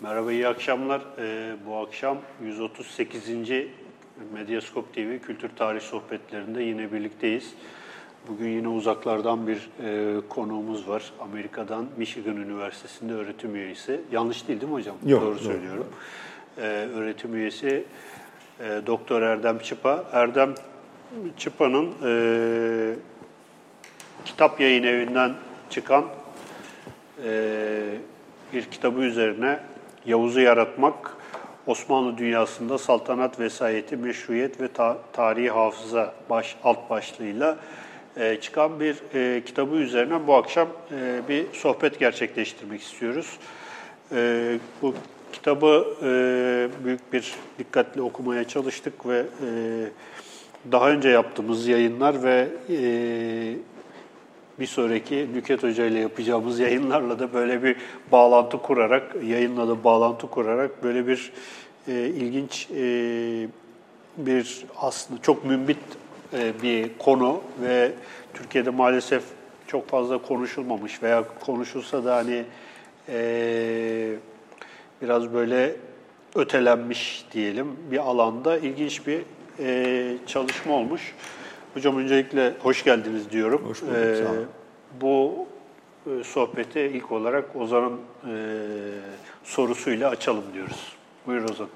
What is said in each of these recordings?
Merhaba, iyi akşamlar. Ee, bu akşam 138. Medyaskop TV Kültür Tarih Sohbetlerinde yine birlikteyiz. Bugün yine uzaklardan bir e, konuğumuz var. Amerika'dan Michigan Üniversitesi'nde öğretim üyesi. Yanlış değil değil mi hocam? Yok, Doğru doğru. söylüyorum. Ee, öğretim üyesi e, Doktor Erdem Çıpa. Erdem Çıpa'nın e, kitap yayın evinden çıkan e, bir kitabı üzerine Yavuz'u yaratmak, Osmanlı dünyasında saltanat vesayeti, meşruiyet ve ta- tarihi hafıza baş, alt başlığıyla e, çıkan bir e, kitabı üzerine bu akşam e, bir sohbet gerçekleştirmek istiyoruz. E, bu kitabı e, büyük bir dikkatle okumaya çalıştık ve e, daha önce yaptığımız yayınlar ve e, bir sonraki Nüket Hoca ile yapacağımız yayınlarla da böyle bir bağlantı kurarak, yayınla da bağlantı kurarak böyle bir e, ilginç e, bir aslında çok mümbit e, bir konu ve Türkiye'de maalesef çok fazla konuşulmamış veya konuşulsa da hani e, biraz böyle ötelenmiş diyelim bir alanda ilginç bir e, çalışma olmuş. Hocam öncelikle hoş geldiniz diyorum. Hoş bulduk, Ee, sağ olun. Bu e, sohbeti ilk olarak Ozan'ın e, sorusuyla açalım diyoruz. Buyur Ozan.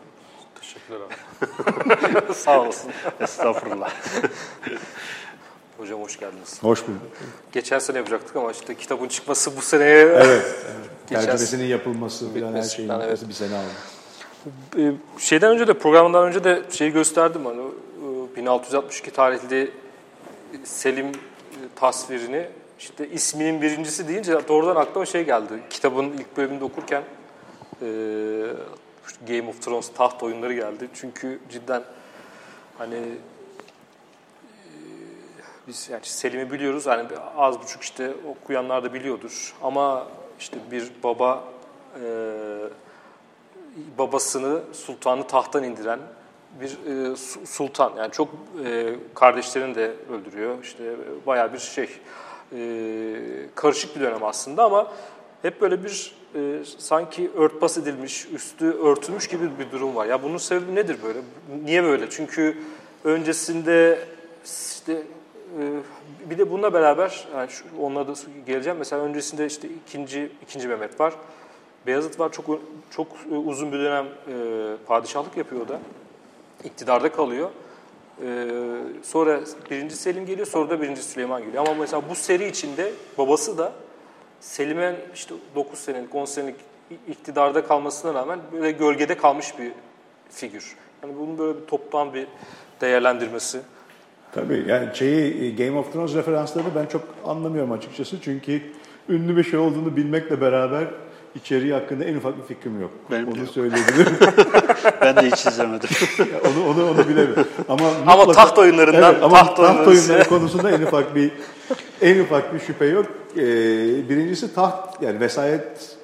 Teşekkürler abi. Sağ olasın. Estağfurullah. Hocam hoş geldiniz. Hoş bulduk. Geçen sene yapacaktık ama işte kitabın çıkması bu seneye Evet. Geçen- Tercümesinin yapılması falan her şeyin falan, evet. bir sene aldı. Ee, şeyden önce de programdan önce de şeyi gösterdim hani e, 1662 tarihli Selim e, tasvirini işte isminin birincisi deyince doğrudan aklıma şey geldi. Kitabın ilk bölümünde okurken e, Game of Thrones taht oyunları geldi. Çünkü cidden hani e, biz yani Selim'i biliyoruz. Hani az buçuk işte okuyanlar da biliyordur. Ama işte bir baba e, babasını sultanı tahttan indiren bir e, su- sultan. Yani çok e, kardeşlerini de öldürüyor. İşte e, bayağı bir şey e, karışık bir dönem aslında ama hep böyle bir e, sanki örtbas edilmiş, üstü örtülmüş gibi bir durum var. Ya bunun sebebi nedir böyle? Niye böyle? Çünkü öncesinde işte e, bir de bununla beraber yani şu, onlara da geleceğim. Mesela öncesinde işte ikinci ikinci Mehmet var. Beyazıt var çok çok e, uzun bir dönem e, padişahlık yapıyor da. İktidarda kalıyor. E, sonra birinci Selim geliyor, sonra da birinci Süleyman geliyor. Ama mesela bu seri içinde babası da Selim'in işte 9 senelik, 10 senelik iktidarda kalmasına rağmen böyle gölgede kalmış bir figür. Yani bunun böyle bir toptan bir değerlendirmesi. Tabii yani şeyi e, Game of Thrones referanslarını ben çok anlamıyorum açıkçası. Çünkü ünlü bir şey olduğunu bilmekle beraber içeriği hakkında en ufak bir fikrim yok. Benim onu söyleyebilirim. Ben de hiç izlemedim. Ya onu onu onu bilemiyorum. Ama Ama mutlaka- taht oyunlarından- evet, ama taht taht, oyunları- oyunları konusunda en ufak bir en ufak bir şüphe yok. Ee, birincisi taht yani vesayet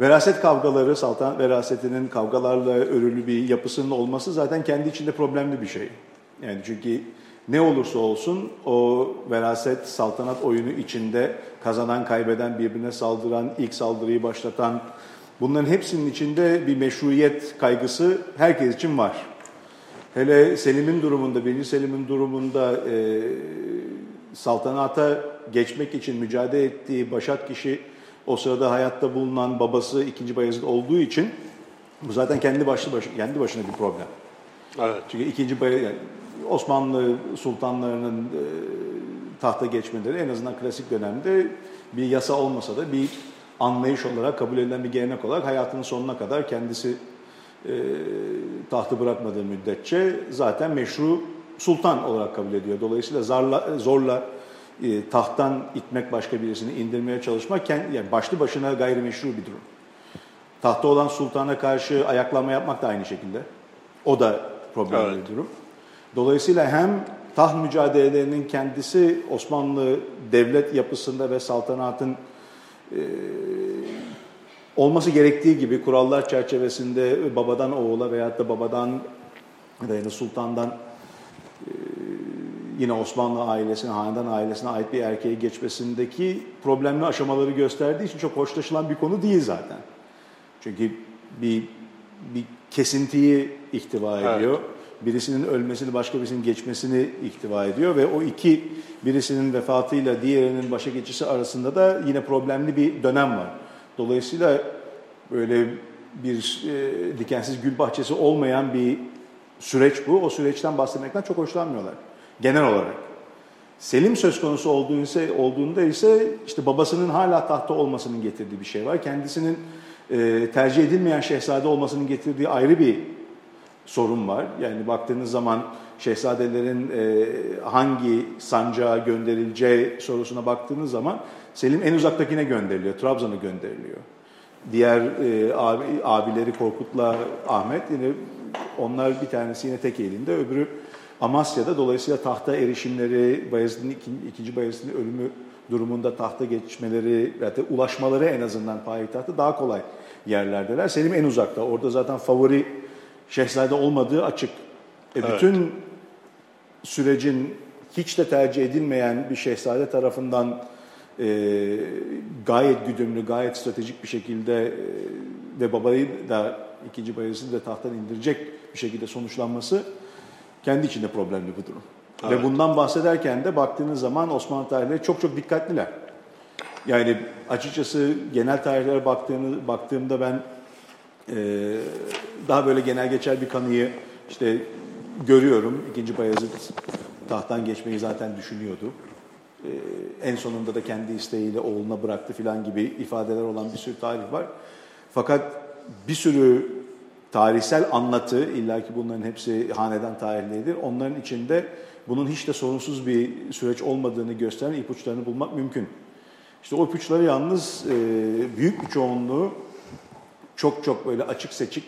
veraset kavgaları saltanat verasetinin kavgalarla örülü bir yapısının olması zaten kendi içinde problemli bir şey. Yani çünkü ne olursa olsun o veraset saltanat oyunu içinde kazanan kaybeden birbirine saldıran ilk saldırıyı başlatan bunların hepsinin içinde bir meşruiyet kaygısı herkes için var. Hele Selim'in durumunda, 1. Selim'in durumunda e, saltanata geçmek için mücadele ettiği başat kişi o sırada hayatta bulunan babası 2. Bayezid olduğu için bu zaten kendi başlı başı, kendi başına bir problem. evet. Çünkü 2. Bayezid yani Osmanlı sultanlarının e, tahta geçmeleri en azından klasik dönemde bir yasa olmasa da bir anlayış olarak kabul edilen bir gelenek olarak hayatının sonuna kadar kendisi e, tahtı bırakmadığı müddetçe zaten meşru sultan olarak kabul ediyor. Dolayısıyla zarla, zorla e, tahttan itmek başka birisini indirmeye çalışmak kend- yani başlı başına gayrimeşru bir durum. Tahta olan sultana karşı ayaklanma yapmak da aynı şekilde. O da problemli Evet. bir durum. Dolayısıyla hem taht mücadelelerinin kendisi Osmanlı devlet yapısında ve saltanatın olması gerektiği gibi kurallar çerçevesinde babadan oğula veyahut da babadan ya da yine sultandan e, yine Osmanlı ailesine, hanedan ailesine ait bir erkeğe geçmesindeki problemli aşamaları gösterdiği için çok hoşlaşılan bir konu değil zaten. Çünkü bir bir kesintiyi ihtiva ediyor. Birisinin ölmesini, başka birisinin geçmesini ihtiva ediyor ve o iki birisinin vefatıyla diğerinin başa geçişi arasında da yine problemli bir dönem var. Dolayısıyla böyle bir e, dikensiz gül bahçesi olmayan bir süreç bu. O süreçten bahsetmekten çok hoşlanmıyorlar genel olarak. Selim söz konusu olduğunda, olduğunda ise işte babasının hala tahta olmasının getirdiği bir şey var. Kendisinin e, tercih edilmeyen şehzade olmasının getirdiği ayrı bir sorun var. Yani baktığınız zaman şehzadelerin e, hangi sancağa gönderileceği sorusuna baktığınız zaman Selim en uzaktakine gönderiliyor, Trabzon'a gönderiliyor. Diğer e, abi, abileri Korkut'la Ahmet yine onlar bir tanesi yine tek elinde, öbürü Amasya'da. Dolayısıyla tahta erişimleri, Bayezid'in ikinci, Bayezid'in ölümü durumunda tahta geçmeleri, hatta ulaşmaları en azından payitahta daha kolay yerlerdeler. Selim en uzakta. Orada zaten favori şehzade olmadığı açık. E bütün sürecin hiç de tercih edilmeyen bir şehzade tarafından e, gayet güdümlü, gayet stratejik bir şekilde e, ve babayı da ikinci Bayezid'i de tahttan indirecek bir şekilde sonuçlanması kendi içinde problemli bir durum. Evet. Ve bundan bahsederken de baktığınız zaman Osmanlı tarihleri çok çok dikkatliler. Yani açıkçası genel tarihlere baktığını, baktığımda ben e, daha böyle genel geçer bir kanıyı işte görüyorum. İkinci Bayezid tahttan geçmeyi zaten düşünüyordu. E, en sonunda da kendi isteğiyle oğluna bıraktı filan gibi ifadeler olan bir sürü tarih var. Fakat bir sürü tarihsel anlatı, illaki bunların hepsi hanedan tarihleridir. Onların içinde bunun hiç de sorunsuz bir süreç olmadığını gösteren ipuçlarını bulmak mümkün. İşte o ipuçları yalnız e, büyük bir çoğunluğu çok çok böyle açık seçik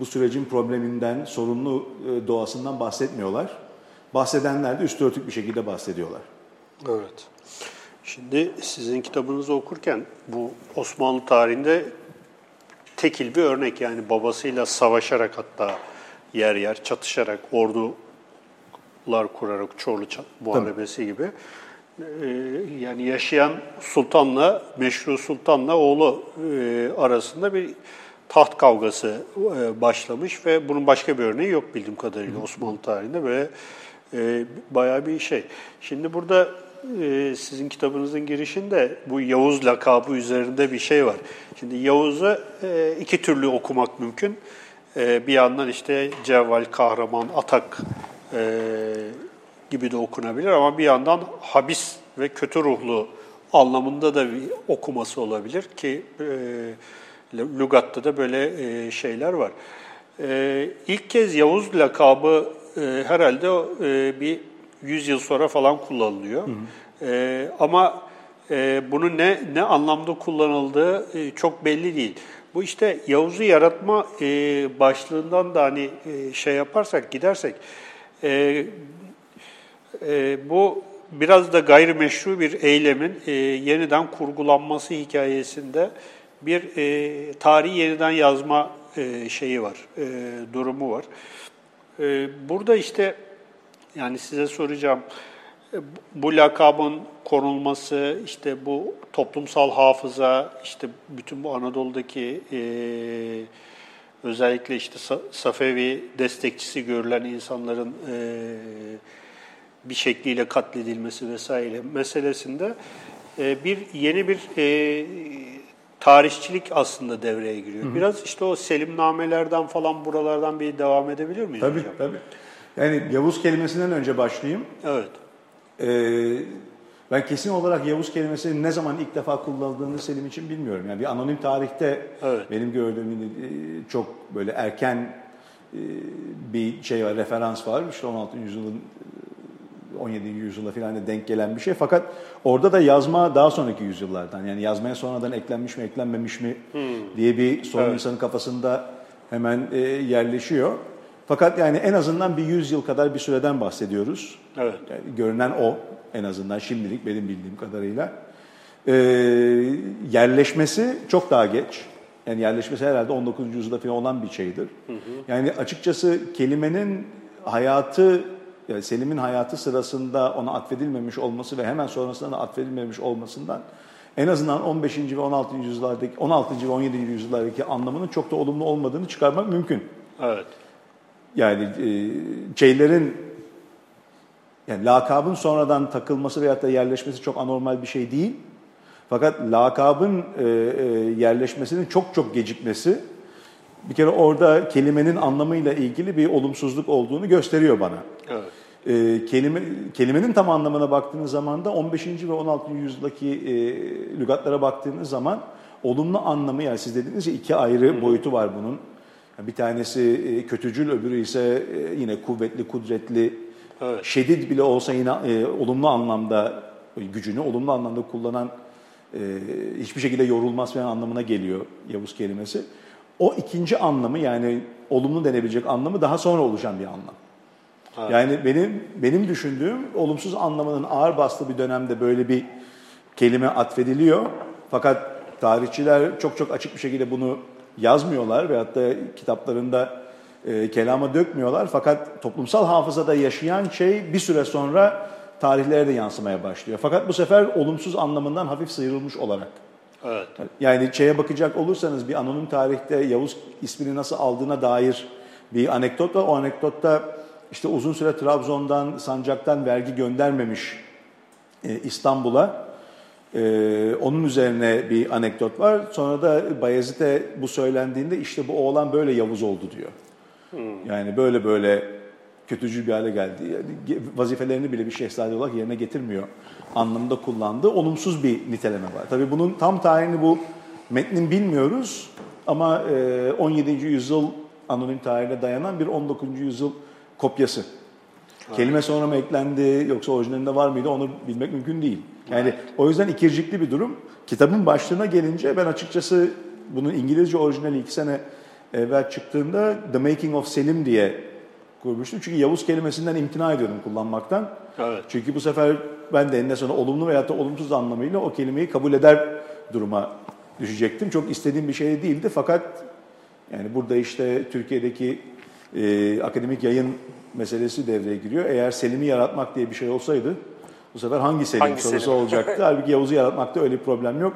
bu sürecin probleminden, sorunlu e, doğasından bahsetmiyorlar. Bahsedenler de üstü örtük bir şekilde bahsediyorlar. Evet. Şimdi sizin kitabınızı okurken bu Osmanlı tarihinde tekil bir örnek yani babasıyla savaşarak hatta yer yer çatışarak ordular kurarak Çorlu Muharebesi gibi yani yaşayan sultanla meşru sultanla oğlu e, arasında bir taht kavgası e, başlamış ve bunun başka bir örneği yok bildiğim kadarıyla Osmanlı tarihinde ve e, bayağı bir şey. Şimdi burada sizin kitabınızın girişinde bu Yavuz lakabı üzerinde bir şey var. Şimdi Yavuz'u iki türlü okumak mümkün. Bir yandan işte Cevval, Kahraman, Atak gibi de okunabilir ama bir yandan habis ve kötü ruhlu anlamında da bir okuması olabilir ki e, Lugat'ta da böyle e, şeyler var. E, ilk kez Yavuz lakabı e, herhalde e, bir 100 yıl sonra falan kullanılıyor. Hı hı. E, ama e, bunun ne ne anlamda kullanıldığı e, çok belli değil. Bu işte Yavuz'u yaratma e, başlığından da hani e, şey yaparsak gidersek e, e, bu biraz da gayrimeşru bir eylemin e, yeniden kurgulanması hikayesinde bir e, tarihi yeniden yazma e, şeyi var, e, durumu var. E, burada işte yani size soracağım e, bu lakabın konulması, işte bu toplumsal hafıza, işte bütün bu Anadolu'daki e, özellikle işte Safevi destekçisi görülen insanların e, bir şekliyle katledilmesi vesaire meselesinde e, bir yeni bir e, tarihçilik aslında devreye giriyor. Hı hı. Biraz işte o selimnamelerden falan buralardan bir devam edebilir miyiz tabii, hocam? Tabii Yani Yavuz kelimesinden önce başlayayım. Evet. Ee, ben kesin olarak Yavuz kelimesinin ne zaman ilk defa kullanıldığını Selim için bilmiyorum. Yani bir anonim tarihte evet. benim gördüğüm e, çok böyle erken e, bir şey var, referans var. İşte 16. yüzyılın 17. yüzyıla falan denk gelen bir şey. Fakat orada da yazma daha sonraki yüzyıllardan. Yani yazmaya sonradan eklenmiş mi eklenmemiş mi hmm. diye bir sorun evet. insanın kafasında hemen e, yerleşiyor. Fakat yani en azından bir 100 yıl kadar bir süreden bahsediyoruz. Evet. Yani görünen o en azından şimdilik benim bildiğim kadarıyla. Ee, yerleşmesi çok daha geç. Yani yerleşmesi herhalde 19. yüzyılda falan olan bir şeydir. Hı hı. Yani açıkçası kelimenin hayatı yani Selim'in hayatı sırasında ona atfedilmemiş olması ve hemen sonrasında da atfedilmemiş olmasından en azından 15. ve 16. yüzyıllardaki 16. ve 17. yüzyıllardaki anlamının çok da olumlu olmadığını çıkarmak mümkün. Evet. Yani e, şeylerin yani lakabın sonradan takılması veyahut da yerleşmesi çok anormal bir şey değil. Fakat lakabın e, e, yerleşmesinin çok çok gecikmesi bir kere orada kelimenin anlamıyla ilgili bir olumsuzluk olduğunu gösteriyor bana. Evet. E, kelime, kelimenin tam anlamına baktığınız zaman da 15. ve 16. yüzyıldaki e, lügatlara baktığınız zaman olumlu anlamı yani siz dediğiniz ya iki ayrı boyutu var bunun. Bir tanesi e, kötücül, öbürü ise e, yine kuvvetli, kudretli, Evet. şedid bile olsa yine e, olumlu anlamda gücünü olumlu anlamda kullanan e, hiçbir şekilde yorulmaz falan anlamına geliyor Yavuz kelimesi. O ikinci anlamı yani olumlu denebilecek anlamı daha sonra oluşan bir anlam. Yani benim benim düşündüğüm olumsuz anlamının ağır bastığı bir dönemde böyle bir kelime atfediliyor. Fakat tarihçiler çok çok açık bir şekilde bunu yazmıyorlar veyahut da kitaplarında e, kelama dökmüyorlar. Fakat toplumsal hafızada yaşayan şey bir süre sonra tarihlere de yansımaya başlıyor. Fakat bu sefer olumsuz anlamından hafif sıyrılmış olarak. Evet. Yani şeye bakacak olursanız bir anonim tarihte Yavuz ismini nasıl aldığına dair bir anekdot var. O anekdotta işte uzun süre Trabzon'dan, Sancak'tan vergi göndermemiş e, İstanbul'a. E, onun üzerine bir anekdot var. Sonra da Bayezid'e bu söylendiğinde işte bu oğlan böyle Yavuz oldu diyor. Yani böyle böyle kötücül bir hale geldi. Yani vazifelerini bile bir şehzade olarak yerine getirmiyor anlamında kullandığı olumsuz bir niteleme var. Tabii bunun tam tarihini bu metnin bilmiyoruz ama e, 17. yüzyıl anonim tarihine dayanan bir 19. yüzyıl kopyası. Kelime sonra mı eklendi yoksa orijinalinde var mıydı onu bilmek mümkün değil. Yani o yüzden ikircikli bir durum. Kitabın başlığına gelince ben açıkçası bunun İngilizce orijinali iki sene evvel çıktığında The Making of Selim diye kurmuştum. Çünkü Yavuz kelimesinden imtina ediyordum kullanmaktan. Evet. Çünkü bu sefer ben de eninde sonunda olumlu veyahut da olumsuz anlamıyla o kelimeyi kabul eder duruma düşecektim. Çok istediğim bir şey değildi fakat yani burada işte Türkiye'deki e, akademik yayın meselesi devreye giriyor. Eğer Selim'i yaratmak diye bir şey olsaydı bu sefer hangi Selim Hangi sorusu Selim? olacaktı. Halbuki Yavuz'u yaratmakta öyle bir problem yok.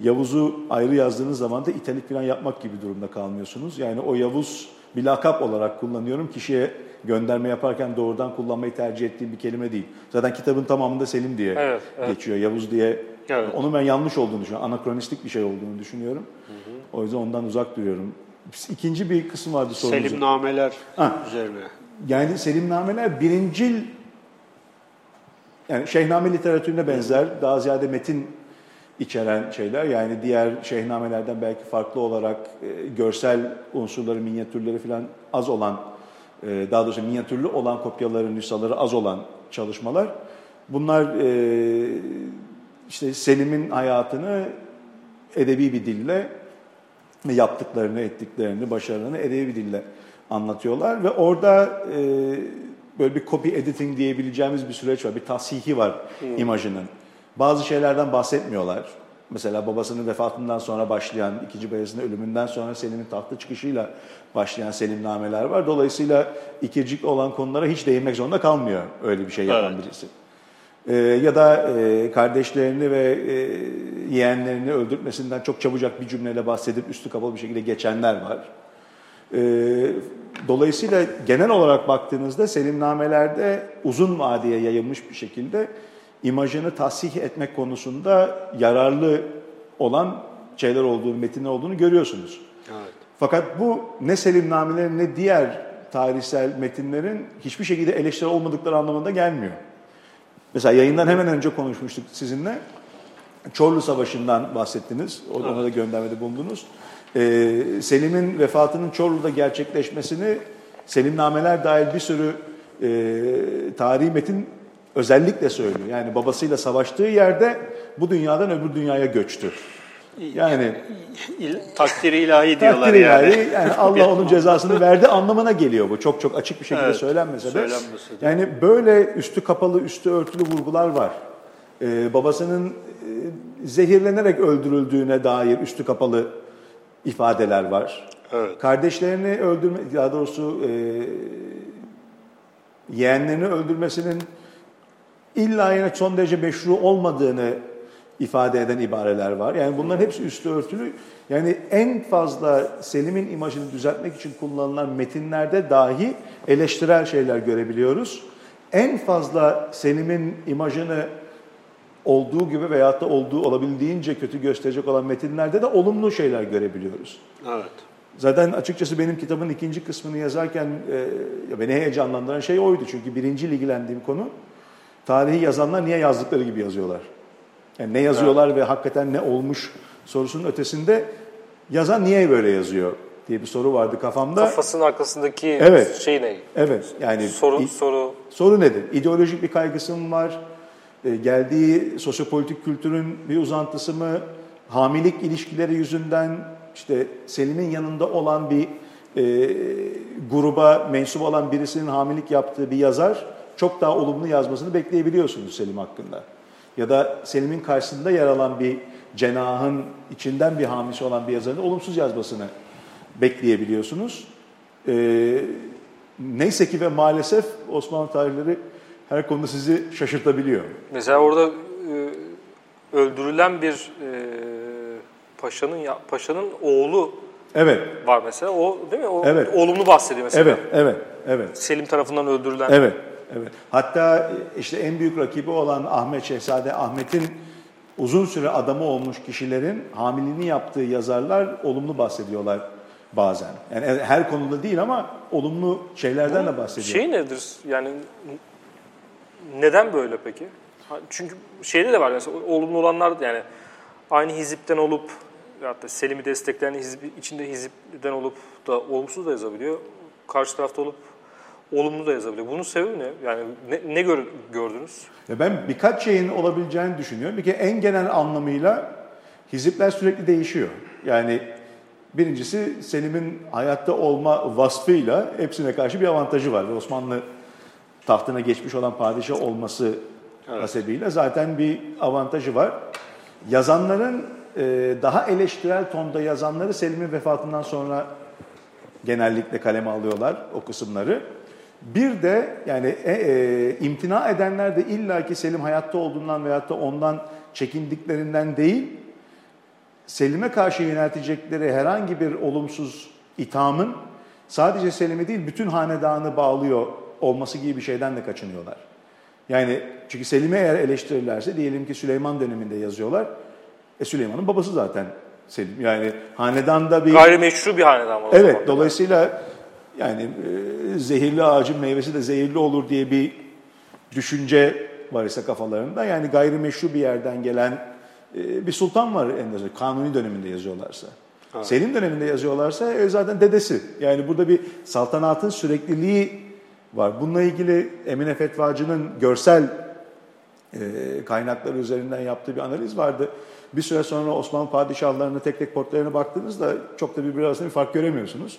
Yavuz'u ayrı yazdığınız zaman da italik falan yapmak gibi durumda kalmıyorsunuz. Yani o Yavuz bir lakap olarak kullanıyorum. Kişiye gönderme yaparken doğrudan kullanmayı tercih ettiğim bir kelime değil. Zaten kitabın tamamında Selim diye Evet, evet. geçiyor. Yavuz diye. Evet. Onun ben yanlış olduğunu düşünüyorum. Anakronistik bir şey olduğunu düşünüyorum. O yüzden ondan uzak duruyorum. İkinci bir kısım vardı sorunuzun. Selimnameler Ha. üzerine. Yani selimnameler birincil yani şeyhname literatürüne benzer, daha ziyade metin içeren şeyler. Yani diğer şeyhnamelerden belki farklı olarak e, görsel unsurları, minyatürleri falan az olan, e, daha doğrusu minyatürlü olan kopyaları, nüshaları az olan çalışmalar. Bunlar e, işte Selim'in hayatını edebi bir dille yaptıklarını, ettiklerini, başarılarını edebi dille anlatıyorlar ve orada e, böyle bir copy editing diyebileceğimiz bir süreç var, bir tasihi var imajının. Bazı şeylerden bahsetmiyorlar. Mesela babasının vefatından sonra başlayan, ikinci Bayezid'in ölümünden sonra Selim'in tahta çıkışıyla başlayan Selimnameler var. Dolayısıyla ikircik olan konulara hiç değinmek zorunda kalmıyor öyle bir şey yapan Evet. birisi. Ee, ya da e, kardeşlerini ve e, yeğenlerini öldürtmesinden çok çabucak bir cümleyle bahsedip üstü kapalı bir şekilde geçenler var. Ee, dolayısıyla genel olarak baktığınızda selimnamelerde uzun vadeye yayılmış bir şekilde imajını tahsih etmek konusunda yararlı olan şeyler olduğunu, metinler olduğunu görüyorsunuz. Evet. Fakat bu ne selimnamelerin ne diğer tarihsel metinlerin hiçbir şekilde eleştiri olmadıkları anlamında gelmiyor. Mesela yayından hemen önce konuşmuştuk sizinle. Çorlu Savaşı'ndan bahsettiniz. Ona da göndermede bulundunuz. Ee, Selim'in vefatının Çorlu'da gerçekleşmesini Selimnameler dahil bir sürü e, tarihi metin özellikle söylüyor. Yani babasıyla savaştığı yerde bu dünyadan öbür dünyaya göçtü. Yani İl, takdiri ilahi diyorlar takdir yani. ilahi, yani Allah onun cezasını verdi anlamına geliyor bu. Çok çok açık bir şekilde Evet, söylenmese de. söylenmese de. Yani böyle üstü kapalı, üstü örtülü vurgular var. Ee, babasının e, zehirlenerek öldürüldüğüne dair üstü kapalı ifadeler var. Evet. Kardeşlerini öldürme, daha doğrusu e, yeğenlerini öldürmesinin illa yine son derece meşru olmadığını ifade eden ibareler var. Yani bunların hepsi üstü örtülü. Yani en fazla Selim'in imajını düzeltmek için kullanılan metinlerde dahi eleştirel şeyler görebiliyoruz. En fazla Selim'in imajını olduğu gibi veyahut da olduğu olabildiğince kötü gösterecek olan metinlerde de olumlu şeyler görebiliyoruz. Evet. Zaten açıkçası benim kitabın ikinci kısmını yazarken e, beni heyecanlandıran şey oydu. Çünkü birinci ilgilendiğim konu tarihi yazanlar niye yazdıkları gibi yazıyorlar. Yani ne yazıyorlar ve hakikaten ne olmuş sorusunun ötesinde yazan niye böyle yazıyor diye bir soru vardı kafamda. Kafasının arkasındaki Evet. şey ne? Evet yani Soru, i- soru. soru nedir? İdeolojik bir kaygısı mı var? E, geldiği sosyopolitik kültürün bir uzantısı mı? Hamilik ilişkileri yüzünden işte Selim'in yanında olan bir e, gruba mensup olan birisinin hamilik yaptığı bir yazar çok daha olumlu yazmasını bekleyebiliyorsunuz Selim hakkında. Ya da Selim'in karşısında yer alan bir cenahın içinden bir hamisi olan bir yazarın olumsuz yazmasını bekleyebiliyorsunuz. Ee, neyse ki ve maalesef Osmanlı tarihleri her konuda sizi şaşırtabiliyor. Mesela orada e, öldürülen bir e, paşanın ya, paşanın oğlu Evet, var mesela. O değil mi? O Evet. olumlu bahsediyor mesela. evet, evet, evet. Selim tarafından öldürülen. Evet, evet. Hatta işte en büyük rakibi olan Ahmet Şehzade Ahmet'in uzun süre adamı olmuş kişilerin hamilini yaptığı yazarlar olumlu bahsediyorlar bazen. Yani her konuda değil ama olumlu şeylerden de bahsediyor. Şey nedir? Yani neden böyle peki? Çünkü şeyde de var mesela olumlu olanlar yani aynı hizipten olup da Selim'i destekleyen hizip, içinde hizipten olup da olumsuz da yazabiliyor. Karşı tarafta olup olumlu da yazabiliyor. Bunun sebebi ne? Yani ne, ne gör- gördünüz? Ya ben birkaç şeyin olabileceğini düşünüyorum. Bir kere en genel anlamıyla hizipler sürekli değişiyor. Yani birincisi Selim'in hayatta olma vasfıyla hepsine karşı bir avantajı var. Ve Osmanlı tahtına geçmiş olan padişah olması hasebiyle zaten bir avantajı var. Yazanların e, daha eleştirel tonda yazanları Selim'in vefatından sonra genellikle kaleme alıyorlar o kısımları. Bir de yani e, e, imtina edenler de illaki Selim hayatta olduğundan veyahut da ondan çekindiklerinden değil, Selim'e karşı yöneltecekleri herhangi bir olumsuz ithamın sadece Selim'i değil bütün hanedanı bağlıyor olması gibi bir şeyden de kaçınıyorlar. Yani çünkü Selim'i eğer eleştirirlerse diyelim ki Süleyman döneminde yazıyorlar. E Süleyman'ın babası zaten Selim. Yani hanedanda bir... Gayrimeşru bir hanedan var. Evet, dolayısıyla yani e, zehirli ağacın meyvesi de zehirli olur diye bir düşünce var ise kafalarında. Yani gayrimeşru bir yerden gelen e, bir sultan var en azından kanuni döneminde yazıyorlarsa. Selim döneminde yazıyorlarsa e, zaten dedesi. Yani burada bir saltanatın sürekliliği var. Bununla ilgili Emine Fetvacı'nın görsel e, kaynakları üzerinden yaptığı bir analiz vardı. Bir süre sonra Osmanlı padişahlarının tek tek portrelerine baktığınızda çok da birbiri arasında bir fark göremiyorsunuz.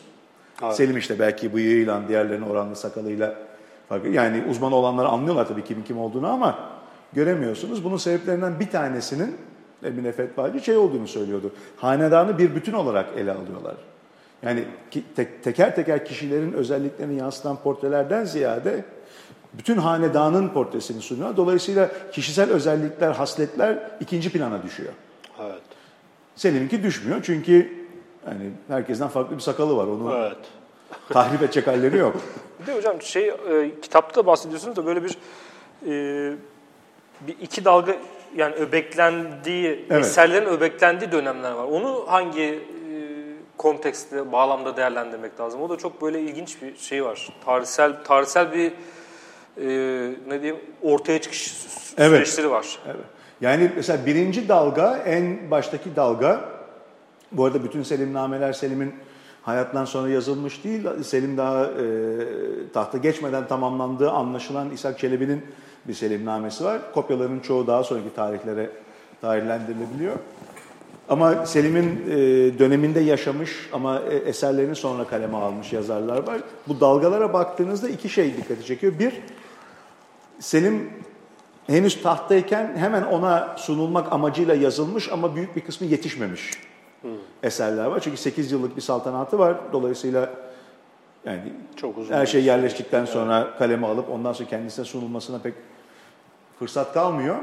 Evet. Selim işte belki bıyığıyla, diğerlerinin oranlı sakalıyla Yani uzman olanlar anlıyorlar tabii kimin kim olduğunu ama göremiyorsunuz. Bunun sebeplerinden bir tanesinin Emine Fetvacı şey olduğunu söylüyordu. Hanedanı bir bütün olarak ele alıyorlar. Yani teker teker kişilerin özelliklerini yansıtan portrelerden ziyade bütün hanedanın portresini sunuyor. Dolayısıyla kişisel özellikler, hasletler ikinci plana düşüyor. Evet. Selim'inki düşmüyor çünkü yani herkesten farklı bir sakalı var. Onu Evet. tahrip edecek halleri yok. Bir de hocam şey e, kitapta bahsediyorsunuz da böyle bir e, bir iki dalga yani öbeklendiği Evet. eserlerin öbeklendiği dönemler var. Onu hangi e, kontekste, bağlamda değerlendirmek lazım? O da çok böyle ilginç bir şey var. Tarihsel tarihsel bir e, ne diyeyim ortaya çıkış sü- Evet. süreçleri var. Evet. Yani mesela birinci dalga, en baştaki dalga, bu arada bütün Selimnameler Selim'in hayattan sonra yazılmış değil. Selim daha e, tahta geçmeden tamamlandığı anlaşılan İshak Çelebi'nin bir Selimnamesi var. Kopyaların çoğu daha sonraki tarihlere tarihlendirilebiliyor. Ama Selim'in e, döneminde yaşamış ama e, eserlerini sonra kaleme almış yazarlar var. Bu dalgalara baktığınızda iki şey dikkati çekiyor. Bir, Selim henüz tahttayken hemen ona sunulmak amacıyla yazılmış ama büyük bir kısmı yetişmemiş eserler var. Çünkü 8 yıllık bir saltanatı var. Dolayısıyla yani Çok uzun her şey yerleştikten sonra kaleme alıp ondan sonra kendisine sunulmasına pek fırsat kalmıyor.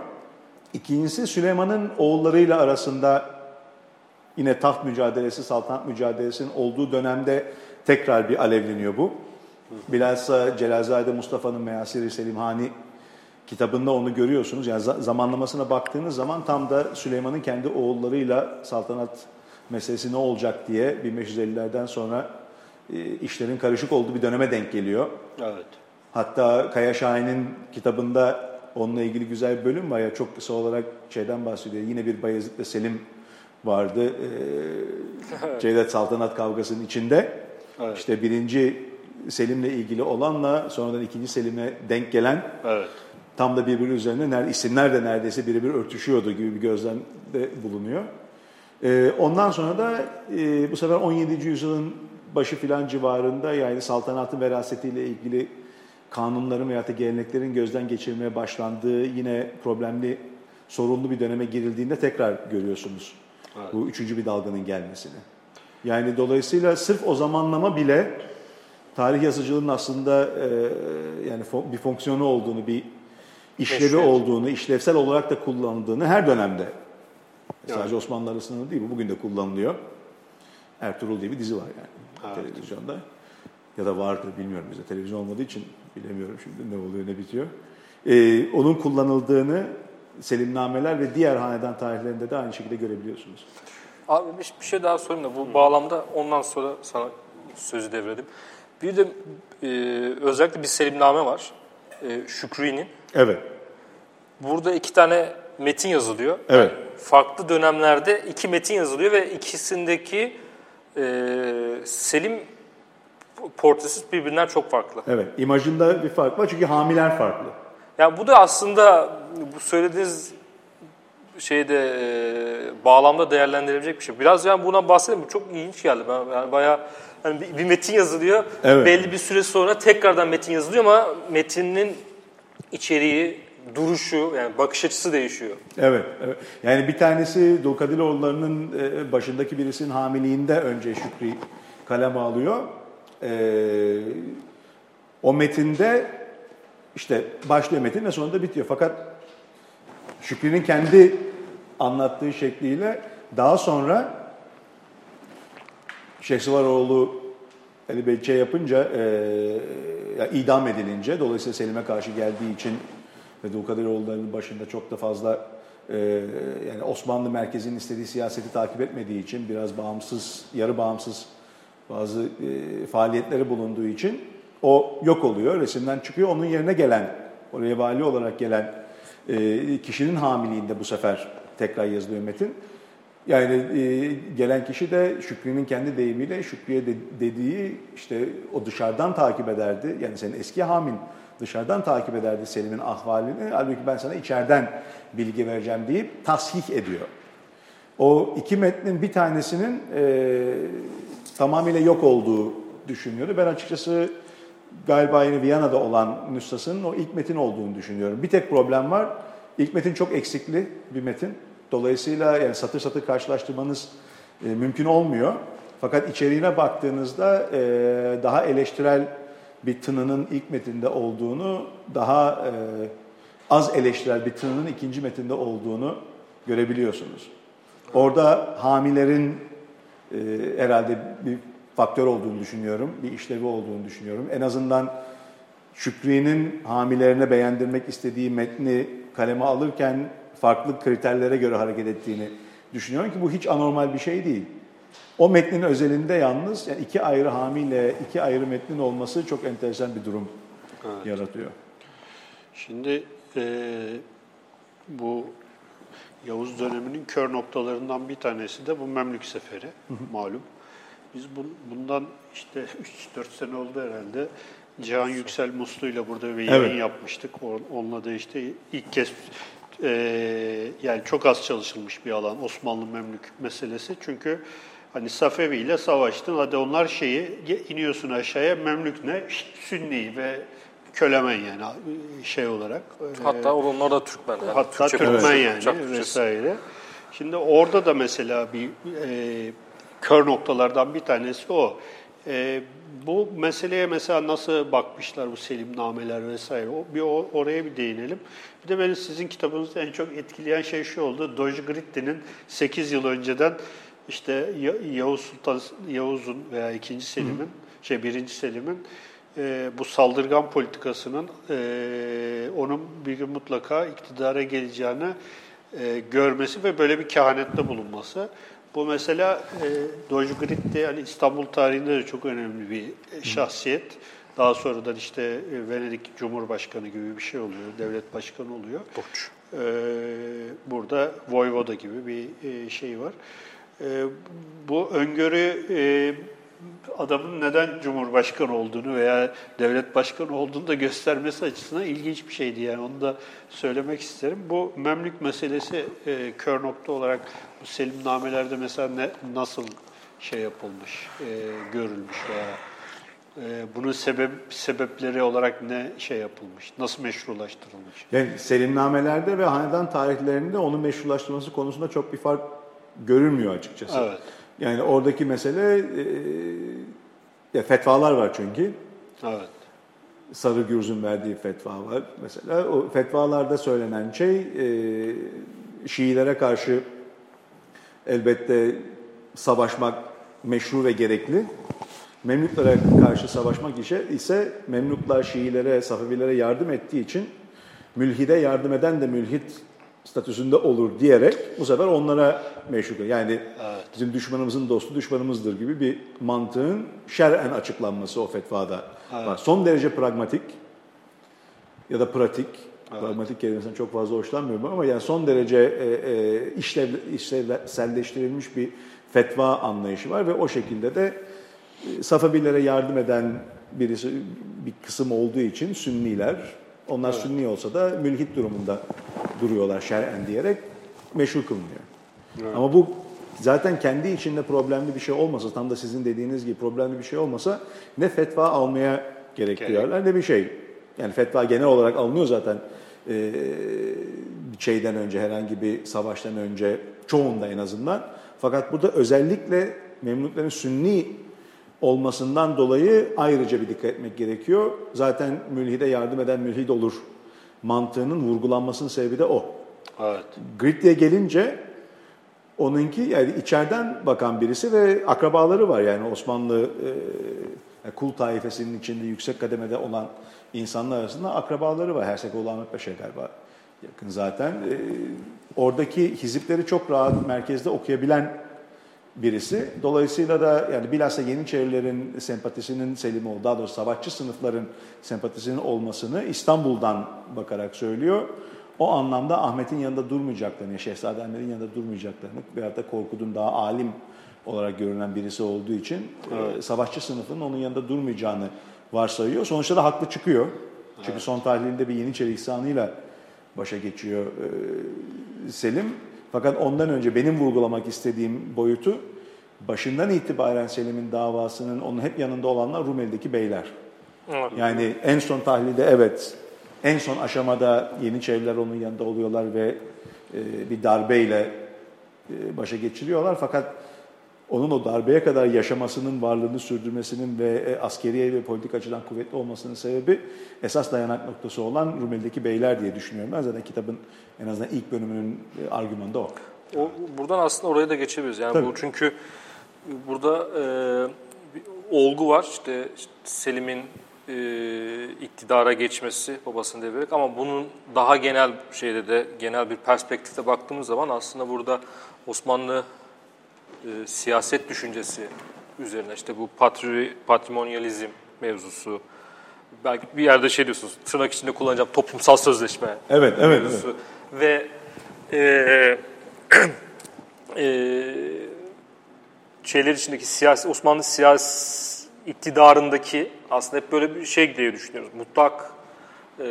İkincisi Süleyman'ın oğullarıyla arasında yine taht mücadelesi, saltanat mücadelesinin olduğu dönemde tekrar bir alevleniyor bu. Bilhassa Celalzade Mustafa'nın Meyasir-i Selimhani kitabında onu görüyorsunuz. Yani zamanlamasına baktığınız zaman tam da Süleyman'ın kendi oğullarıyla saltanat meselesi ne olacak diye 1550'lerden sonra e, işlerin karışık olduğu bir döneme denk geliyor. Evet. Hatta Kaya Şahin'in kitabında onunla ilgili güzel bir bölüm var ya çok kısa olarak şeyden bahsediyor. Yine bir Bayezid ve Selim vardı. Ee, Cevdet Saltanat kavgasının içinde. Evet. İşte birinci Selim'le ilgili olanla sonradan ikinci Selim'e denk gelen evet. tam da birbiri üzerine isimler de neredeyse birebir örtüşüyordu gibi bir gözlemde bulunuyor. Ee, ondan sonra da e, bu sefer 17. yüzyılın başı filan civarında yani saltanatın verasetiyle ilgili kanunların veya da geleneklerin gözden geçirilmeye başlandığı yine problemli, sorunlu bir döneme girildiğinde tekrar görüyorsunuz evet. bu üçüncü bir dalganın gelmesini. Yani dolayısıyla sırf o zamanlama bile tarih yazıcılığının aslında e, yani bir fonksiyonu olduğunu, bir işlevi Keşfet. olduğunu, işlevsel olarak da kullanıldığını her dönemde evet. sadece Osmanlılar sınırı değil bu bugün de kullanılıyor. Ertuğrul diye bir dizi var yani evet. televizyonda ya da vardır bilmiyorum bize televizyon olmadığı için bilemiyorum şimdi ne oluyor ne bitiyor. Ee, onun kullanıldığını Selimnameler ve diğer hanedan tarihlerinde de aynı şekilde görebiliyorsunuz. Abi bir şey daha sorayım da bu bağlamda ondan sonra sana sözü devredim. Bir de e, özellikle bir Selimname var. E, Şükrü'nin. Evet. Burada iki tane metin yazılıyor. Evet. Farklı dönemlerde iki metin yazılıyor ve ikisindeki e, Selim portresi birbirinden çok farklı. Evet, imajında bir fark var çünkü hamiler farklı. Yani bu da aslında bu söylediğiniz şeyde e, bağlamda değerlendirilecek bir şey. Biraz yani buna bahsedelim. Bu çok ilginç geldi. Ben yani bayağı yani bir, bir metin yazılıyor. Evet. Belli bir süre sonra tekrardan metin yazılıyor ama metinin içeriği, duruşu, yani bakış açısı değişiyor. Evet, evet. Yani bir tanesi Dulkadiroğulları'nın e, başındaki birisinin hamiliğinde önce Şükrü kalem alıyor. Ee, o metinde işte başlıyor metin ve sonunda bitiyor. Fakat Şükrü'nün kendi anlattığı şekliyle daha sonra Şehsuvaroğlu Ali Bey şey yapınca, e, idam edilince, dolayısıyla Selim'e karşı geldiği için ve Dulkadiroğulları'nın başında çok da fazla e, yani Osmanlı merkezinin istediği siyaseti takip etmediği için biraz bağımsız, yarı bağımsız bazı e, faaliyetleri bulunduğu için o yok oluyor, resimden çıkıyor. Onun yerine gelen, oraya vali olarak gelen e, kişinin hamiliğinde bu sefer tekrar yazılıyor metin. Yani e, gelen kişi de Şükrü'nün kendi deyimiyle Şükrü'ye de, dediği işte o dışarıdan takip ederdi. Yani senin eski hamin dışarıdan takip ederdi Selim'in ahvalini. Halbuki ben sana içeriden bilgi vereceğim deyip tasih ediyor. O iki metnin bir tanesinin e, tamamıyla yok olduğu düşünüyordu. Ben açıkçası galiba yine Viyana'da olan nüshasının o ilk metin olduğunu düşünüyorum. Bir tek problem var. İlk metin çok eksikli bir metin. Dolayısıyla yani satır satır karşılaştırmanız e, mümkün olmuyor. Fakat içeriğine baktığınızda e, daha eleştirel bir tınının ilk metinde olduğunu, daha e, az eleştirel bir tınının ikinci metinde olduğunu görebiliyorsunuz. Orada hamilerin e, herhalde bir faktör olduğunu düşünüyorum, bir işlevi olduğunu düşünüyorum. En azından Şükrü'nün hamilerine beğendirmek istediği metni kaleme alırken farklı kriterlere göre hareket ettiğini düşünüyorum ki bu hiç anormal bir şey değil. O metnin özelinde yalnız yani iki ayrı hamiyle iki ayrı metnin olması çok enteresan bir durum evet. yaratıyor. Şimdi e, bu Yavuz döneminin kör noktalarından bir tanesi de bu Memlük Seferi malum. Biz bundan işte 3-4 sene oldu herhalde. Cihan Yüksel Muslu ile burada bir yayın evet. yapmıştık. Onunla da işte ilk kez e, yani çok az çalışılmış bir alan Osmanlı Memlük meselesi. Çünkü hani Safevi ile savaştın. Hadi onlar şeyi iniyorsun aşağıya Memlük ne? Sünni ve kölemen yani şey olarak. Hatta onlar da Türkmen. Yani. Hatta Türkmen evet. yani vesaire. Şimdi orada da mesela bir e, kör noktalardan bir tanesi o. E, bu meseleye mesela nasıl bakmışlar bu selimnameler vesaire, o, bir o, oraya bir değinelim. Bir de beni sizin kitabınızda en çok etkileyen şey şu oldu, Doge Gritti'nin 8 yıl önceden işte Yavuz Sultan Yavuz'un veya 2. Selim'in, şey 1. Selim'in e, bu saldırgan politikasının e, onun bir gün mutlaka iktidara geleceğini e, görmesi ve böyle bir kehanette bulunması. Bu mesela e, Doge Gritti yani İstanbul tarihinde de çok önemli bir şahsiyet. Daha sonradan işte e, Venedik Cumhurbaşkanı gibi bir şey oluyor, devlet başkanı oluyor. Doç. Ee, burada Voyvoda gibi bir e, şey var. Ee, bu öngörü e, adamın neden Cumhurbaşkanı olduğunu veya devlet başkanı olduğunu da göstermesi açısından ilginç bir şeydi. Yani onu da söylemek isterim. Bu Memlük meselesi e, kör nokta olarak bu selimnamelerde mesela ne, nasıl şey yapılmış, e, görülmüş veya e, bunun sebep sebepleri olarak ne şey yapılmış, nasıl meşrulaştırılmış? Yani selimnamelerde ve hanedan tarihlerinde onun meşrulaştırılması konusunda çok bir fark görülmüyor açıkçası. Evet. Yani oradaki mesele e, ya fetvalar var çünkü. Evet. Sarı Gürz'ün verdiği fetva var. Mesela o fetvalarda söylenen şey e, Şiilere karşı elbette savaşmak meşru ve gerekli. Memlüklere karşı savaşmak işe ise Memlükler Şiilere, Safevilere yardım ettiği için mülhide yardım eden de mülhit statüsünde olur diyerek bu sefer onlara meşru. Yani Evet. bizim düşmanımızın dostu düşmanımızdır gibi bir mantığın şer'en açıklanması o fetvada var. Son derece pragmatik ya da pratik. Pragmatik kelimesinden çok fazla hoşlanmıyorum ama yani son derece e, e, işlev, işlevselleştirilmiş bir fetva anlayışı var ve o şekilde de e, Safavilere yardım eden birisi bir kısım olduğu için Sünniler, onlar Sünni olsa da mülhit durumunda duruyorlar şer'en diyerek meşru kılınıyor. Ama bu zaten kendi içinde problemli bir şey olmasa, tam da sizin dediğiniz gibi problemli bir şey olmasa ne fetva almaya gerek duyarlar ne bir şey. Yani fetva genel olarak alınıyor zaten e, şeyden önce, herhangi bir savaştan önce çoğunda en azından. Fakat burada özellikle Memlüklerin Sünni olmasından dolayı ayrıca bir dikkat etmek gerekiyor. Zaten mülhide yardım eden mülhid olur mantığının vurgulanmasının sebebi de o. Evet. Gridley'e gelince onunki yani içeriden bakan birisi ve akrabaları var yani Osmanlı e, yani kul taifesinin içinde yüksek kademede olan insanlar arasında akrabaları var. Hersekoğlu Ahmet Paşa galiba yakın zaten. E, oradaki hizipleri çok rahat merkezde okuyabilen birisi. Dolayısıyla da yani bilhassa Yeniçerilerin sempatisinin selim ol, daha doğrusu savaşçı sınıfların sempatisinin olmasını İstanbul'dan bakarak söylüyor. O anlamda Ahmet'in yanında durmayacaklarını, Şehzade Ahmet'in yanında durmayacaklarını veyahut da Korkut'un daha alim olarak görünen birisi olduğu için e, savaşçı sınıfının onun yanında durmayacağını varsayıyor. Sonuçta da haklı çıkıyor. Çünkü son tahlilinde bir Yeniçeri ihsanıyla başa geçiyor e, Selim. Fakat ondan önce benim vurgulamak istediğim boyutu başından itibaren Selim'in davasının onun hep yanında olanlar Rumeli'deki beyler. Evet. Yani en son tahlilde evet, en son aşamada Yeniçeriler onun yanında oluyorlar ve e, bir darbeyle e, başa geçiriyorlar. Fakat onun o darbeye kadar yaşamasının, varlığını sürdürmesinin ve e, askeriye ve politik açıdan kuvvetli olmasının sebebi esas dayanak noktası olan Rumeli'deki beyler diye düşünüyorum. Ben zaten kitabın en azından ilk bölümünün e, argümanı da o. O, buradan aslında oraya da geçebiliriz. Yani Tabii. bu çünkü burada e, bir olgu var. İşte, işte Selim'in e, iktidara geçmesi babasını devirerek ama bunun daha genel şeyde de genel bir perspektifte baktığımız zaman aslında burada Osmanlı e, siyaset düşüncesi üzerine işte bu patri, patrimonyalizm mevzusu belki bir yerde şey diyorsunuz tırnak içinde kullanacağım toplumsal sözleşme Evet, evet, mevzusu ve e, e, şeyler içindeki siyasi Osmanlı siyasi iktidarındaki aslında hep böyle bir şey diye düşünüyoruz. Mutlak e,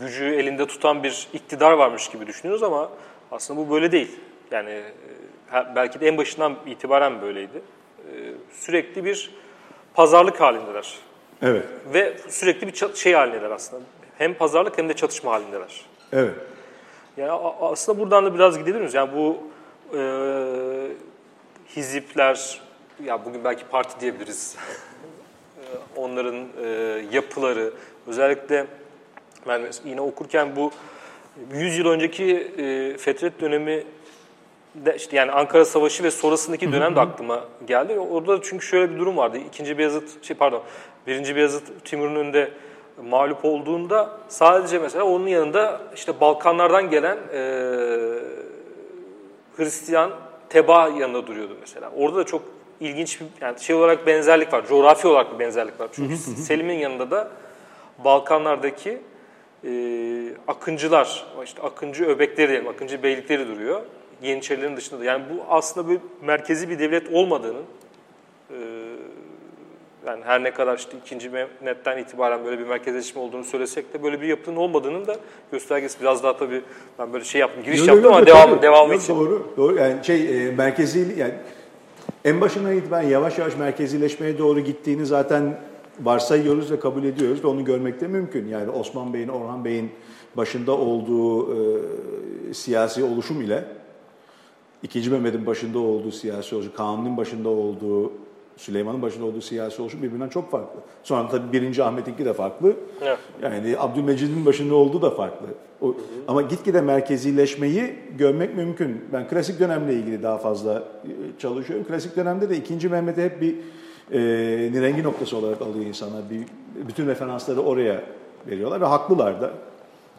gücü elinde tutan bir iktidar varmış gibi düşünüyoruz ama aslında bu böyle değil. Yani e, belki de en başından itibaren böyleydi. E, sürekli bir pazarlık halindeler Evet, ve sürekli bir şey halindeler aslında. Hem pazarlık hem de çatışma halindeler. evet. Yani aslında buradan da biraz gidebilir miyiz? Yani bu e, hizipler, ya bugün belki parti diyebiliriz. onların e, yapıları, özellikle ben yine okurken bu 100 yıl önceki e, Fetret dönemi de işte yani Ankara Savaşı ve sonrasındaki dönem de aklıma geldi. Orada çünkü şöyle bir durum vardı. İkinci Beyazıt, şey pardon, birinci Beyazıt Timur'un önünde mağlup olduğunda sadece mesela onun yanında işte Balkanlardan gelen e, Hristiyan teba yanında duruyordu mesela. Orada da çok ilginç bir yani şey olarak benzerlik var. Coğrafi olarak bir benzerlik var. Çünkü Selim'in yanında da Balkanlardaki e, akıncılar, işte akıncı öbekleri diyelim, akıncı beylikleri duruyor. Yeniçerilerin dışında da. Yani bu aslında bir merkezi bir devlet olmadığının e, yani her ne kadar işte ikinci Mehmet'ten itibaren böyle bir merkezleşme olduğunu söylesek de böyle bir yapının olmadığının da göstergesi biraz daha tabii ben böyle şey yaptım, giriş Yok, yaptım yok, ama yok, devam tabii. devamı Yok, için. Doğru, doğru. Yani şey e, merkezi yani en başından itibaren yavaş yavaş merkezileşmeye doğru gittiğini zaten varsayıyoruz ve kabul ediyoruz ve onu görmek de mümkün. Yani Osman Bey'in, Orhan Bey'in başında olduğu e, siyasi oluşum ile İkinci Mehmet'in başında olduğu siyasi oluşum, Kanuni'nin başında olduğu, Süleyman'ın başında olduğu siyasi oluşum birbirinden çok farklı. Sonra tabii birinci Ahmet'inki de farklı. Evet. Yani Abdülmecid'in başında olduğu da farklı. O, ama gitgide merkezileşmeyi görmek mümkün. Ben klasik dönemle ilgili daha fazla e, çalışıyorum. Klasik dönemde de ikinci Mehmet'i hep bir e, nirengi noktası olarak alıyor insanlar. Bir, bütün referansları oraya veriyorlar ve haklılar da.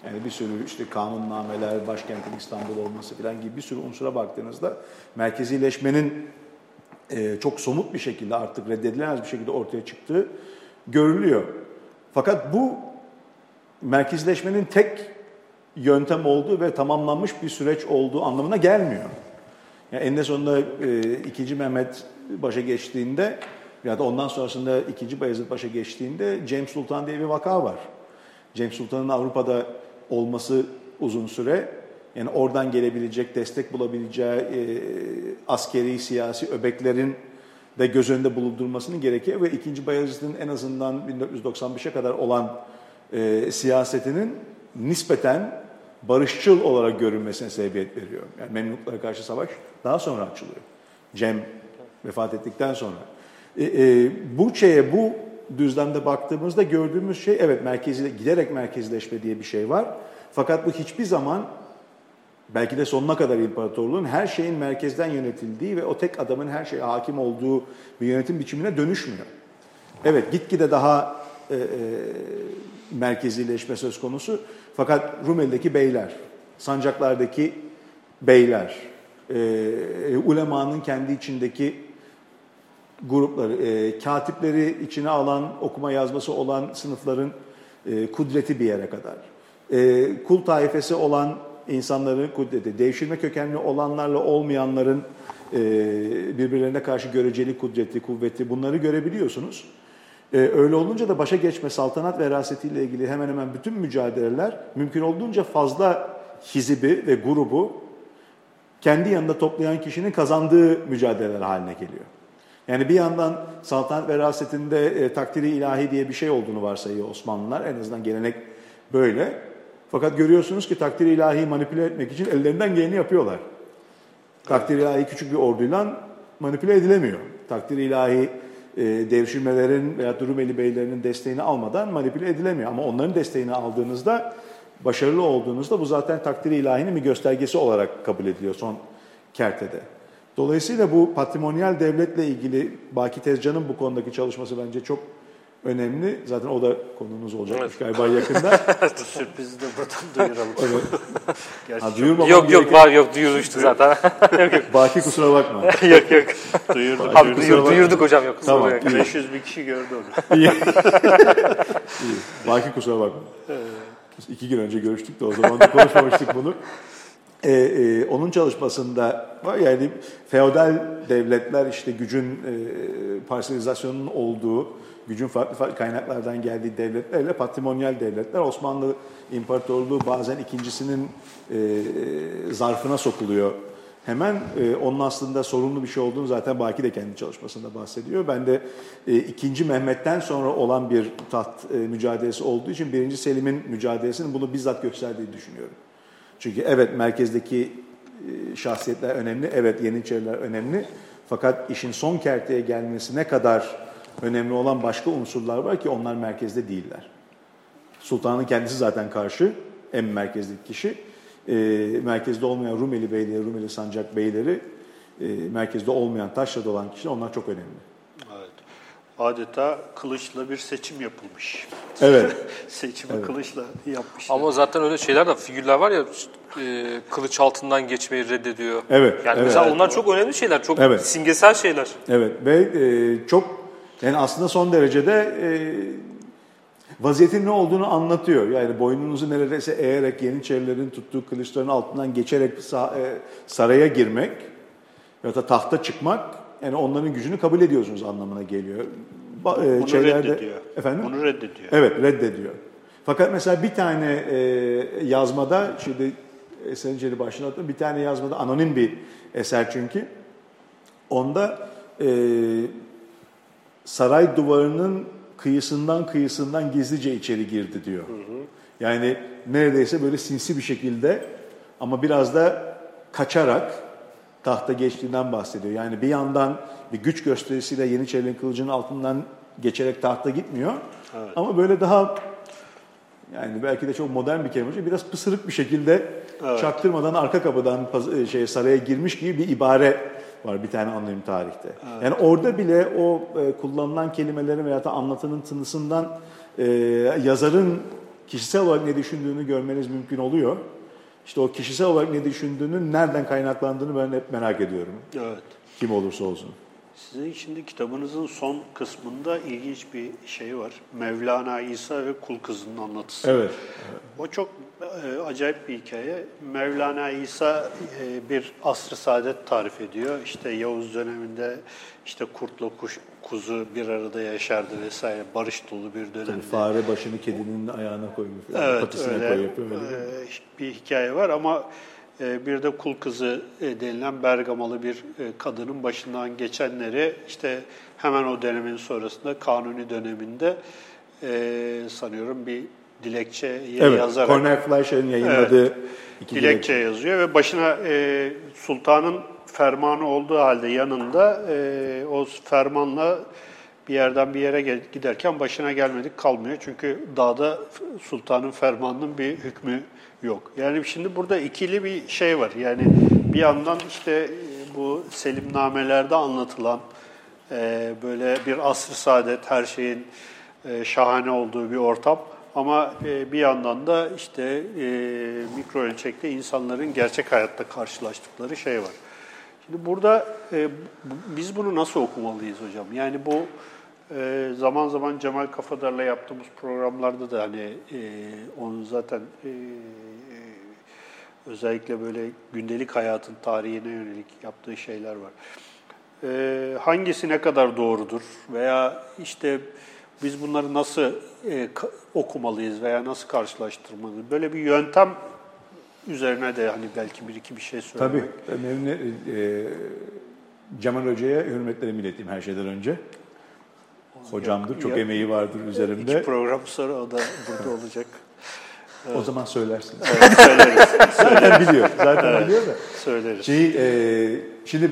Yani bir sürü işte kanunnameler, başkentin İstanbul olması falan gibi bir sürü unsura baktığınızda merkezileşmenin e, çok somut bir şekilde artık reddedilemez bir şekilde ortaya çıktığı görülüyor. Fakat bu merkezleşmenin tek yöntem olduğu ve tamamlanmış bir süreç olduğu anlamına gelmiyor. Yani eninde sonunda e, 2. Mehmet başa geçtiğinde ya da ondan sonrasında 2. Bayezid başa geçtiğinde James Sultan diye bir vaka var. James Sultan'ın Avrupa'da olması uzun süre yani oradan gelebilecek, destek bulabileceği e, askeri, siyasi öbeklerin de göz önünde bulundurmasının gerekiyor ve 2. Bayezid'in en azından 1995'e kadar olan e, siyasetinin nispeten barışçıl olarak görünmesine sebebiyet veriyor. Yani Memluklara karşı savaş daha sonra açılıyor. Cem vefat ettikten sonra. E, e, bu şeye, bu düzlemde baktığımızda gördüğümüz şey evet merkezi, giderek merkezleşme diye bir şey var. Fakat bu hiçbir zaman belki de sonuna kadar imparatorluğun her şeyin merkezden yönetildiği ve o tek adamın her şeye hakim olduğu bir yönetim biçimine dönüşmüyor. Evet gitgide daha e, e, merkezileşme söz konusu. Fakat Rumeli'deki beyler, sancaklardaki beyler, e, ulemanın kendi içindeki grupları, e, katipleri içine alan, okuma yazması olan sınıfların e, kudreti bir yere kadar. E, kul taifesi olan insanların kudreti, devşirme kökenli olanlarla olmayanların e, birbirlerine karşı göreceli kudreti, kuvveti bunları görebiliyorsunuz. E, öyle olunca da başa geçme, saltanat verasetiyle ilgili hemen hemen bütün mücadeleler mümkün olduğunca fazla hizibi ve grubu kendi yanında toplayan kişinin kazandığı mücadeleler haline geliyor. Yani bir yandan saltanat verasetinde e, takdiri ilahi diye bir şey olduğunu varsayıyor Osmanlılar. En azından gelenek böyle. Fakat görüyorsunuz ki takdiri ilahi manipüle etmek için ellerinden geleni yapıyorlar. Takdiri ilahi küçük bir orduyla manipüle edilemiyor. Takdiri ilahi e, devşirmelerin veya Rumeli beylerinin desteğini almadan manipüle edilemiyor. Ama onların desteğini aldığınızda, başarılı olduğunuzda bu zaten takdiri ilahinin bir göstergesi olarak kabul ediliyor son kertede. Dolayısıyla bu patrimonyal devletle ilgili Baki Tezcan'ın bu konudaki çalışması bence çok önemli. Zaten o da konumuz olacak Evet. galiba yakında. Bu sürprizi de buradan duyuralım. Evet. Ha, Yok yok gereken- var yok duyurmuştu zaten. Baki kusura bakma. yok yok. duyurduk. Abi duyurduk. duyur, duyurduk hocam yok. Tamam. Yok. 500 bin kişi gördü onu. İyi. İyi. Baki kusura bakma. Biz iki gün önce görüştük de o zaman da konuşmamıştık bunu. Ee, e, onun çalışmasında yani feodal devletler işte gücün e, parselizasyonunun olduğu, gücün farklı farklı kaynaklardan geldiği devletlerle patrimonyal devletler Osmanlı İmparatorluğu bazen ikincisinin e, zarfına sokuluyor. Hemen e, onun aslında sorunlu bir şey olduğunu zaten Baki de kendi çalışmasında bahsediyor. Ben de e, ikinci Mehmet'ten sonra olan bir taht e, mücadelesi olduğu için birinci Selim'in mücadelesinin bunu bizzat gösterdiğini düşünüyorum. Çünkü evet merkezdeki e, şahsiyetler önemli, evet Yeniçeriler önemli. Fakat işin son kerteye gelmesi ne kadar önemli olan başka unsurlar var ki onlar merkezde değiller. Sultanın kendisi zaten karşı, en merkezdeki kişi. E, merkezde olmayan Rumeli beyleri, Rumeli sancak beyleri, e, merkezde olmayan taşrada olan kişiler onlar çok önemli. Evet. Adeta kılıçla bir seçim yapılmış. Evet. Seçimi kılıçla yapmışlar. Ama zaten öyle şeyler de figürler var ya e, kılıç altından geçmeyi reddediyor. Evet, Yani evet. mesela onlar çok önemli şeyler, çok Evet. simgesel şeyler. Evet ve e, çok yani aslında son derecede e, vaziyetin ne olduğunu anlatıyor. Yani boynunuzu neredeyse eğerek Yeniçerilerin tuttuğu kılıçların altından geçerek sa- saraya girmek ya da tahta çıkmak yani onların gücünü kabul ediyorsunuz anlamına geliyor. Ba- e, Bunu şeylerde- reddediyor. Efendim? Bunu reddediyor. Evet reddediyor. Fakat mesela bir tane e, yazmada, şimdi Eser'in Celi başına attım, bir tane yazmada anonim bir eser çünkü. Onda e, saray duvarının kıyısından kıyısından gizlice içeri girdi diyor. Yani neredeyse böyle sinsi bir şekilde ama biraz da kaçarak tahta geçtiğinden bahsediyor. Yani bir yandan bir güç gösterisiyle Yeniçerilerin kılıcının altından geçerek tahta gitmiyor. Ama böyle daha yani belki de çok modern bir kelime. Biraz pısırık bir şekilde çaktırmadan arka kapıdan paz- şey saraya girmiş gibi bir ibare var bir tane anonim tarihte. Yani orada bile o e, kullanılan kelimelerin veya da anlatının tınısından e, yazarın kişisel olarak ne düşündüğünü görmeniz mümkün oluyor. İşte o kişisel olarak ne düşündüğünün nereden kaynaklandığını ben hep merak ediyorum. Evet. Kim olursa olsun. Sizin şimdi kitabınızın son kısmında ilginç bir şey var. Mevlana İsa ve Kul Kızı'nın anlatısı. Evet. O çok e, acayip bir hikaye. Mevlana İsa e, bir asr-ı saadet tarif ediyor. İşte Yavuz döneminde işte kurtla kuş, kuzu bir arada yaşardı vesaire. Barış dolu bir dönemde. Fare başını kedinin ayağına koymuş. Evet patisine öyle, koyuyor. Öyle. e, bir hikaye var ama e, bir de kul kızı e, denilen Bergamalı bir kadının başından geçenleri işte hemen o dönemin sonrasında Kanuni döneminde sanıyorum bir dilekçe Evet, yazarak Cornel Fleischer'in yayınladığı iki dilekçe yazıyor ve başına e, sultanın fermanı olduğu halde yanında e, o fermanla bir yerden bir yere giderken başına gelmedik kalmıyor. Çünkü dağda sultanın fermanının bir hükmü yok. Yani şimdi burada ikili bir şey var. Yani bir yandan işte e, bu selimnamelerde anlatılan e, böyle bir asr saadet her şeyin e, şahane olduğu bir ortam. Ama e, bir yandan da işte e, mikro ölçekte insanların gerçek hayatta karşılaştıkları şey var. Şimdi burada e, biz bunu nasıl okumalıyız hocam? Yani bu zaman zaman Cemal Kafadar'la yaptığımız programlarda da hani onun zaten özellikle böyle gündelik hayatın tarihine yönelik yaptığı şeyler var. Hangisi ne kadar doğrudur veya işte biz bunları nasıl e, okumalıyız veya nasıl karşılaştırmalıyız? Böyle bir yöntem üzerine de hani belki bir iki bir şey söylemek. Tabii. Memnun, e, Cemal Hoca'ya hürmetlerimi ileteyim her şeyden önce. Hocamdır, çok Ya- emeği vardır üzerimde. İki program sonra o da burada olacak. O zaman söylersin. Evet, söyleriz. Zaten biliyor, zaten biliyor da. söyleriz. Şey, e, şimdi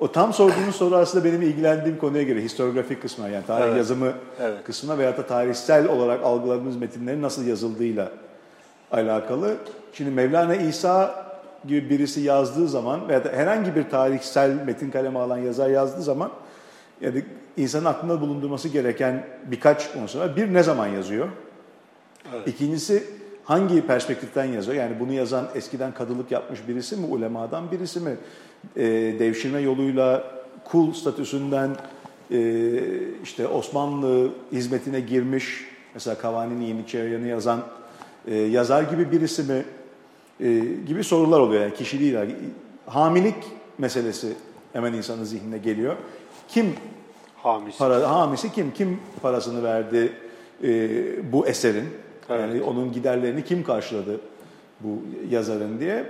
o tam sorduğunuz soru aslında benim ilgilendiğim konuya göre historiografik kısmına yani tarih Evet. yazımı Evet. kısmına veya da tarihsel olarak algıladığımız metinlerin nasıl yazıldığıyla alakalı. Şimdi Mevlana İsa gibi birisi yazdığı zaman veya da herhangi bir tarihsel metin kaleme alan yazar yazdığı zaman yani insanın aklında bulundurması gereken birkaç unsur var. Bir ne zaman yazıyor? İkincisi hangi perspektiften yazıyor? Yani bunu yazan eskiden kadılık yapmış birisi mi, ulemadan birisi mi? Ee, devşirme yoluyla kul statüsünden e, işte Osmanlı hizmetine girmiş, mesela Kavanini Yeniçeriyan'ı yazan e, yazar gibi birisi mi? E, gibi sorular oluyor yani kişiliğiyle. Hamilik meselesi hemen insanın zihnine geliyor. Kim Hamis. Para, hamisi kim? Kim parasını verdi e, bu eserin? Yani onun giderlerini kim karşıladı bu yazarın diye.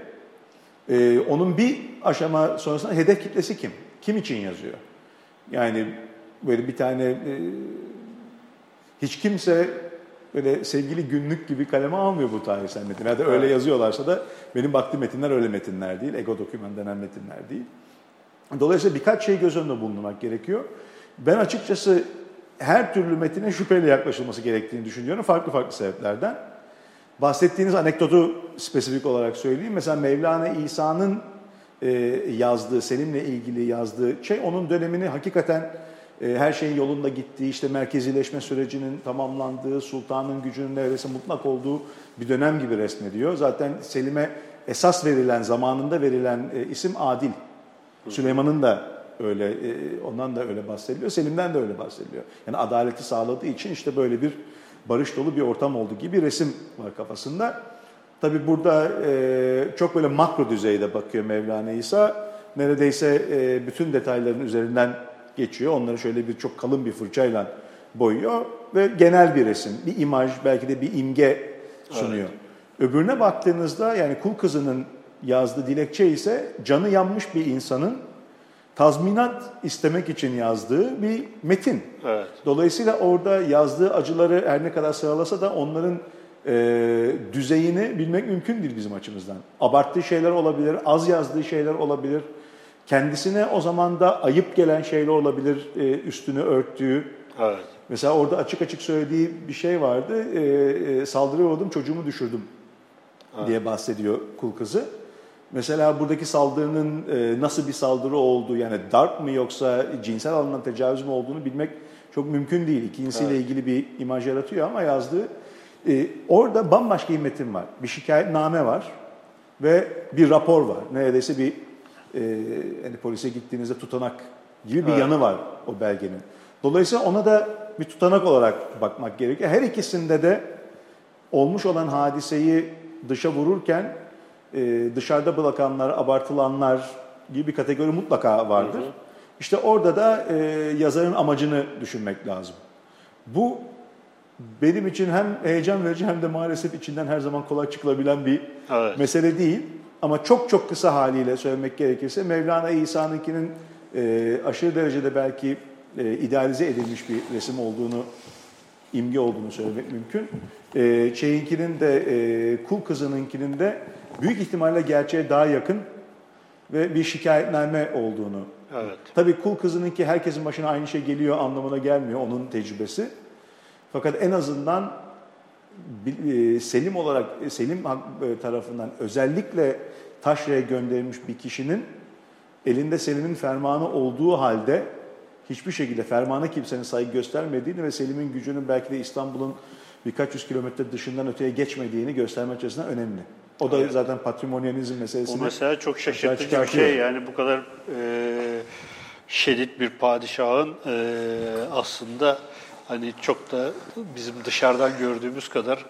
E, onun bir aşama sonrasında hedef kitlesi kim? Kim için yazıyor? Yani böyle bir tane e, hiç kimse böyle sevgili günlük gibi kaleme almıyor bu tarihsel metin. Ya da öyle yazıyorlarsa da benim baktığım metinler öyle metinler değil. Ego doküman denen metinler değil. Dolayısıyla birkaç şey göz önünde bulundurmak gerekiyor. Ben açıkçası her türlü metine şüpheyle yaklaşılması gerektiğini düşünüyorum farklı farklı sebeplerden. Bahsettiğiniz anekdotu spesifik olarak söyleyeyim. Mesela Mevlana İsa'nın e, yazdığı, Selim'le ilgili yazdığı şey onun dönemini hakikaten e, her şeyin yolunda gittiği, işte merkezileşme sürecinin tamamlandığı, sultanın gücünün neredeyse mutlak olduğu bir dönem gibi resmediyor. Zaten Selim'e esas verilen, zamanında verilen e, isim Adil. Süleyman'ın da öyle, e, ondan da öyle bahsediliyor, Selim'den de öyle bahsediliyor. Yani adaleti sağladığı için işte böyle bir barış dolu bir ortam oldu gibi bir resim var kafasında. Tabi burada e, çok böyle makro düzeyde bakıyor Mevlana İsa. Neredeyse e, bütün detayların üzerinden geçiyor. Onları şöyle bir çok kalın bir fırçayla boyuyor ve genel bir resim, bir imaj, belki de bir imge sunuyor. Evet. Öbürüne baktığınızda yani kul kızının yazdığı dilekçe ise canı yanmış bir insanın tazminat istemek için yazdığı bir metin. Evet. Dolayısıyla orada yazdığı acıları her ne kadar sıralasa da onların e, düzeyini bilmek mümkün değil bizim açımızdan. Abarttığı şeyler olabilir, az yazdığı şeyler olabilir. Kendisine o zaman da ayıp gelen şeyler olabilir, e, üstünü örttüğü. Evet. Mesela orada açık açık söylediği bir şey vardı. E, e, saldırıya uğradım, çocuğumu düşürdüm evet. diye bahsediyor kul kızı. Mesela buradaki saldırının e, nasıl bir saldırı olduğu yani darp mı yoksa cinsel alandan tecavüz mü olduğunu bilmek çok mümkün değil. İkincisiyle evet. ilgili bir imaj yaratıyor ama yazdığı e, orada bambaşka bir metin var. Bir şikayetname var ve bir rapor var. Neredeyse bir e, yani polise gittiğinizde tutanak gibi bir evet. yanı var o belgenin. Dolayısıyla ona da bir tutanak olarak bakmak gerekiyor. Her ikisinde de olmuş olan hadiseyi dışa vururken e, dışarıda bırakanlar, abartılanlar gibi bir kategori mutlaka vardır. Hı hı. İşte orada da e, yazarın amacını düşünmek lazım. Bu benim için hem heyecan verici hem de maalesef içinden her zaman kolay çıkılabilen bir evet. mesele değil. Ama çok çok kısa haliyle söylemek gerekirse Mevlana İsa'nınkinin e, aşırı derecede belki e, idealize edilmiş bir resim olduğunu, imge olduğunu söylemek mümkün. E, şeyinkinin de, e, kul kızınınkinin de büyük ihtimalle gerçeğe daha yakın ve bir şikayetname olduğunu. Evet. Tabii kul kızınınki herkesin başına aynı şey geliyor anlamına gelmiyor onun tecrübesi. Fakat en azından e, Selim olarak e, Selim e, tarafından özellikle taşraya gönderilmiş bir kişinin elinde Selim'in fermanı olduğu halde hiçbir şekilde fermana kimsenin saygı göstermediğini ve Selim'in gücünün belki de İstanbul'un birkaç yüz kilometre dışından öteye geçmediğini gösterme açısından önemli. O da evet. zaten patrimonyalizm meselesini O mesela çok şaşırtıcı bir şey. Yani bu kadar e, şiddet bir padişahın e, aslında hani çok da bizim dışarıdan gördüğümüz kadar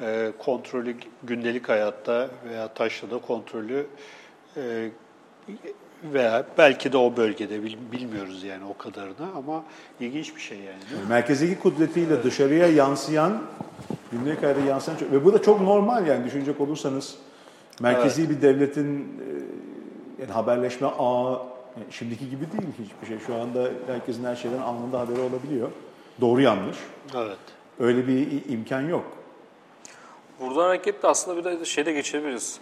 e, kontrolü gündelik hayatta veya taşrada kontrolü e, veya belki de o bölgede bilmiyoruz yani o kadarını ama ilginç bir şey yani. Merkezdeki kudretiyle dışarıya yansıyan gündelik hayatta yansıyan çok, ve bu da çok normal yani düşünecek olursanız merkezi evet. bir devletin e, yani haberleşme ağı yani şimdiki gibi değil hiçbir şey. Şu anda herkesin her şeyden anında haberi olabiliyor. Doğru yanlış. Evet. Öyle bir imkan yok. Buradan hareketle aslında bir de şeyde geçebiliriz.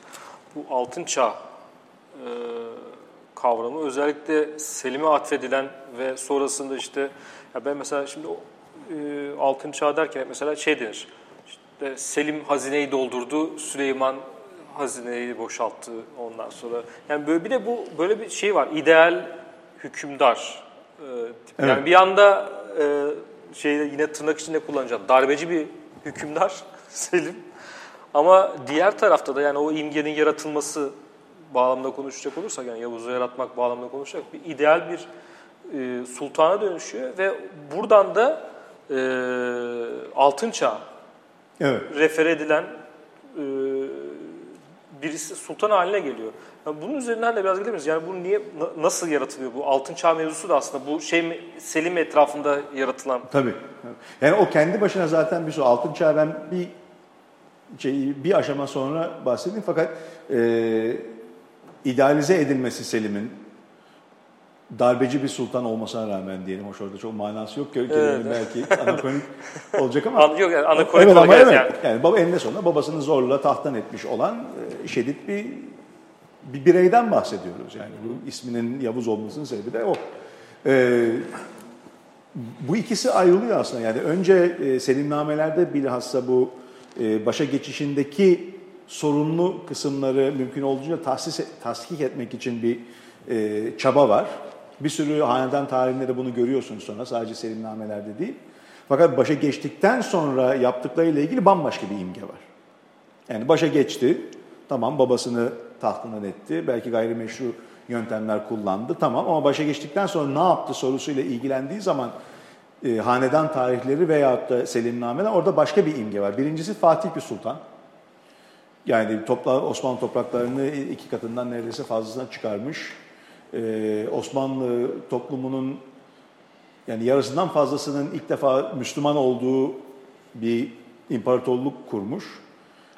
Bu altın çağ e, kavramı özellikle Selim'e atfedilen ve sonrasında işte ya ben mesela şimdi e, altın çağ derken mesela şey denir. İşte Selim hazineyi doldurdu, Süleyman hazineyi boşalttı ondan sonra. Yani böyle bir de bu böyle bir şey var. İdeal hükümdar. E, yani evet. bir anda e, şeyde yine tırnak içinde kullanacağım. Darbeci bir hükümdar Selim. Ama diğer tarafta da yani o imgenin yaratılması bağlamında konuşacak olursak yani Yavuz'u yaratmak bağlamında konuşacak bir ideal bir e, sultana dönüşüyor ve buradan da e, altın çağ evet. refer edilen e, birisi sultan haline geliyor. Yani bunun üzerinden de biraz gidebiliriz. Yani bu niye nasıl yaratılıyor bu altın çağ mevzusu da aslında bu şey Selim etrafında yaratılan. Tabii. Yani o kendi başına zaten bir şey. Altın çağ ben bir şey, bir aşama sonra bahsedeyim fakat e, idealize edilmesi Selim'in darbeci bir sultan olmasına rağmen diyelim. Hoş orada çok manası yok. Evet. belki anakonik olacak ama. An, yok yani anakonik evet, ama evet. Yani. yani baba eninde sonunda babasını zorla tahttan etmiş olan e, şiddet bir bir bireyden bahsediyoruz. Yani bu isminin Yavuz olmasının sebebi de o. Ee, bu ikisi ayrılıyor aslında. Yani önce e, selimnamelerde bilhassa bu e, başa geçişindeki sorunlu kısımları mümkün olduğunca tahsis, tahkik etmek için bir e, çaba var. Bir sürü hanedan tarihinde de bunu görüyorsunuz sonra sadece selimnamelerde değil. Fakat başa geçtikten sonra yaptıklarıyla ilgili bambaşka bir imge var. Yani başa geçti, tamam babasını tahtından etti, belki gayrimeşru yöntemler kullandı, tamam ama başa geçtikten sonra ne yaptı sorusuyla ilgilendiği zaman e, hanedan tarihleri veyahut da selimnameler orada başka bir imge var. Birincisi Fatih bir sultan. Yani topla, Osmanlı topraklarını iki katından neredeyse fazlasına çıkarmış. Ee, Osmanlı toplumunun yani yarısından fazlasının ilk defa Müslüman olduğu bir imparatorluk kurmuş.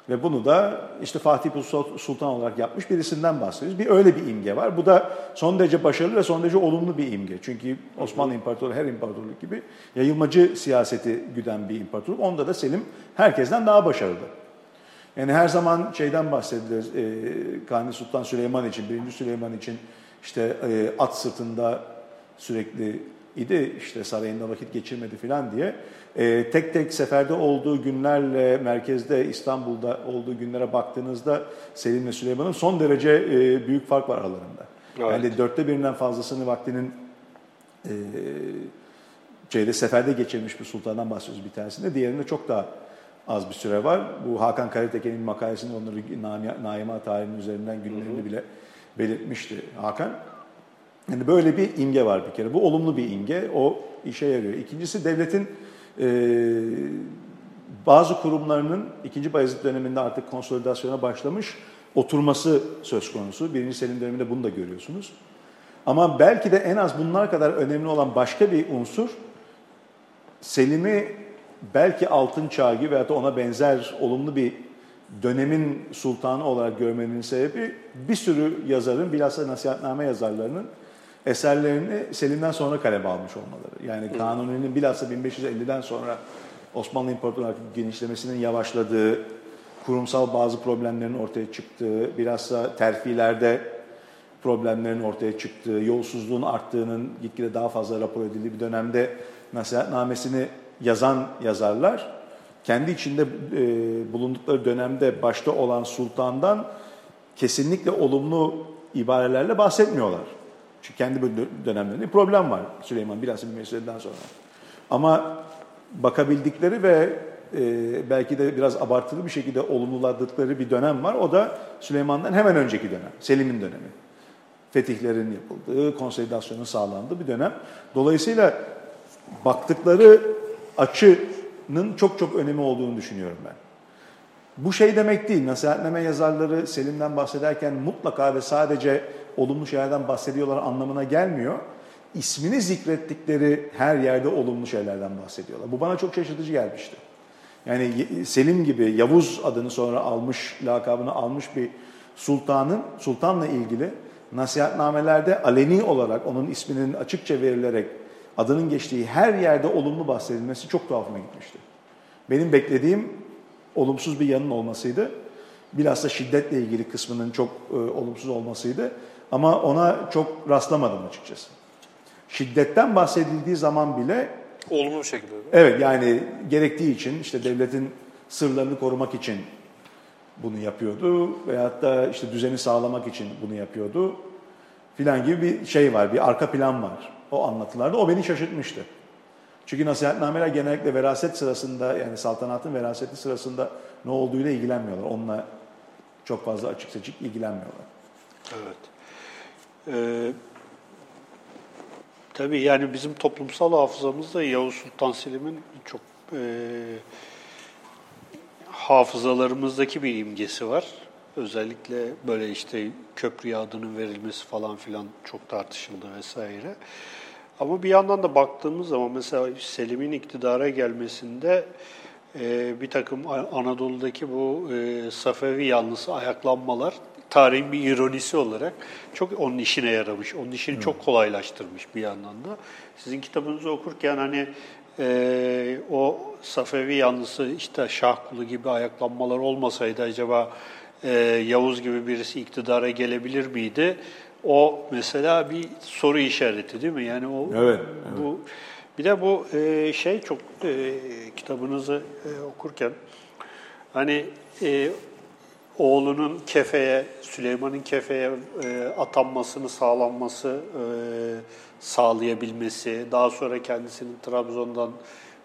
Ve bunu da işte Fatih Sultan olarak yapmış birisinden bahsediyoruz. Bir öyle bir imge var. Bu da son derece başarılı ve son derece olumlu bir imge. Çünkü Osmanlı İmparatorluğu her imparatorluk gibi yayılmacı siyaseti güden bir imparatorluk. Onda da Selim herkesten daha başarılı. Yani her zaman şeyden bahsedilir. E, Kanuni Sultan Süleyman için, 1. Süleyman için işte e, at sırtında sürekli idi. işte sarayında vakit geçirmedi falan diye. E, tek tek seferde olduğu günlerle merkezde İstanbul'da olduğu günlere baktığınızda Selim ve Süleyman'ın son derece e, büyük fark var aralarında. Evet. Yani dörtte birinden fazlasını vaktinin e, şeyde seferde geçirmiş bir sultandan bahsediyoruz bir tanesinde. Diğerinde çok daha az bir süre var. Bu Hakan Karateke'nin makalesinde onları Naima tarihinin üzerinden günlerini bile belirtmişti Hakan. Yani böyle bir imge var bir kere. Bu olumlu bir imge. O işe yarıyor. İkincisi devletin e, bazı kurumlarının ikinci Bayezid döneminde artık konsolidasyona başlamış oturması söz konusu. Birinci Selim döneminde bunu da görüyorsunuz. Ama belki de en az bunlar kadar önemli olan başka bir unsur Selim'i belki altın çağı gibi veya da ona benzer olumlu bir dönemin sultanı olarak görmenin sebebi bir sürü yazarın, bilhassa nasihatname yazarlarının eserlerini Selim'den sonra kaleme almış olmaları. Yani Kanuni'nin bilhassa 1550'den sonra Osmanlı İmparatorluğu genişlemesinin yavaşladığı, kurumsal bazı problemlerin ortaya çıktığı, bilhassa terfilerde problemlerin ortaya çıktığı, yolsuzluğun arttığının gitgide daha fazla rapor edildiği bir dönemde nasihatnamesini yazan yazarlar kendi içinde e, bulundukları dönemde başta olan sultandan kesinlikle olumlu ibarelerle bahsetmiyorlar. Çünkü kendi dönemlerinde problem var Süleyman bilhassa bir meseleden sonra. Ama bakabildikleri ve e, belki de biraz abartılı bir şekilde olumluladıkları bir dönem var. O da Süleyman'dan hemen önceki dönem, Selim'in dönemi. Fetihlerin yapıldığı, konsolidasyonun sağlandığı bir dönem. Dolayısıyla baktıkları açının çok çok önemi olduğunu düşünüyorum ben. Bu şey demek değil, nasihatname yazarları Selim'den bahsederken mutlaka ve sadece olumlu şeylerden bahsediyorlar anlamına gelmiyor. İsmini zikrettikleri her yerde olumlu şeylerden bahsediyorlar. Bu bana çok şaşırtıcı gelmişti. Yani Selim gibi Yavuz adını sonra almış, lakabını almış bir sultanın, sultanla ilgili nasihatnamelerde aleni olarak onun isminin açıkça verilerek adının geçtiği her yerde olumlu bahsedilmesi çok tuhafıma gitmişti. Benim beklediğim olumsuz bir yanın olmasıydı. Bilhassa şiddetle ilgili kısmının çok e, olumsuz olmasıydı. Ama ona çok rastlamadım açıkçası. Şiddetten bahsedildiği zaman bile... Olumlu bir şekilde. Evet yani gerektiği için işte devletin sırlarını korumak için bunu yapıyordu. Veyahut da işte düzeni sağlamak için bunu yapıyordu. Filan gibi bir şey var, bir arka plan var o anlatılarda. O beni şaşırtmıştı. Çünkü nasihatnameler genellikle veraset sırasında yani saltanatın veraseti sırasında ne olduğuyla ilgilenmiyorlar. Onunla çok fazla açık seçik ilgilenmiyorlar. Evet. Ee, tabii yani bizim toplumsal hafızamızda Yavuz Sultan Selim'in çok e, hafızalarımızdaki bir imgesi var. Özellikle böyle işte köprüye adının verilmesi falan filan çok tartışıldı vesaire. Ama bir yandan da baktığımız zaman mesela Selim'in iktidara gelmesinde e, bir takım Anadolu'daki bu e, Safevi yanlısı ayaklanmalar tarihin bir ironisi olarak çok onun işine yaramış. Onun işini evet. çok kolaylaştırmış bir yandan da. Sizin kitabınızı okurken hani e, o Safevi yanlısı işte Şahkulu gibi ayaklanmalar olmasaydı acaba e, Yavuz gibi birisi iktidara gelebilir miydi? O mesela bir soru işareti değil mi? Yani o evet, bu Bir de bu e, şey çok e, kitabınızı e, okurken hani e, oğlunun kefeye, Süleyman'ın kefeye e, atanmasını sağlanması, e, sağlayabilmesi, daha sonra kendisinin Trabzon'dan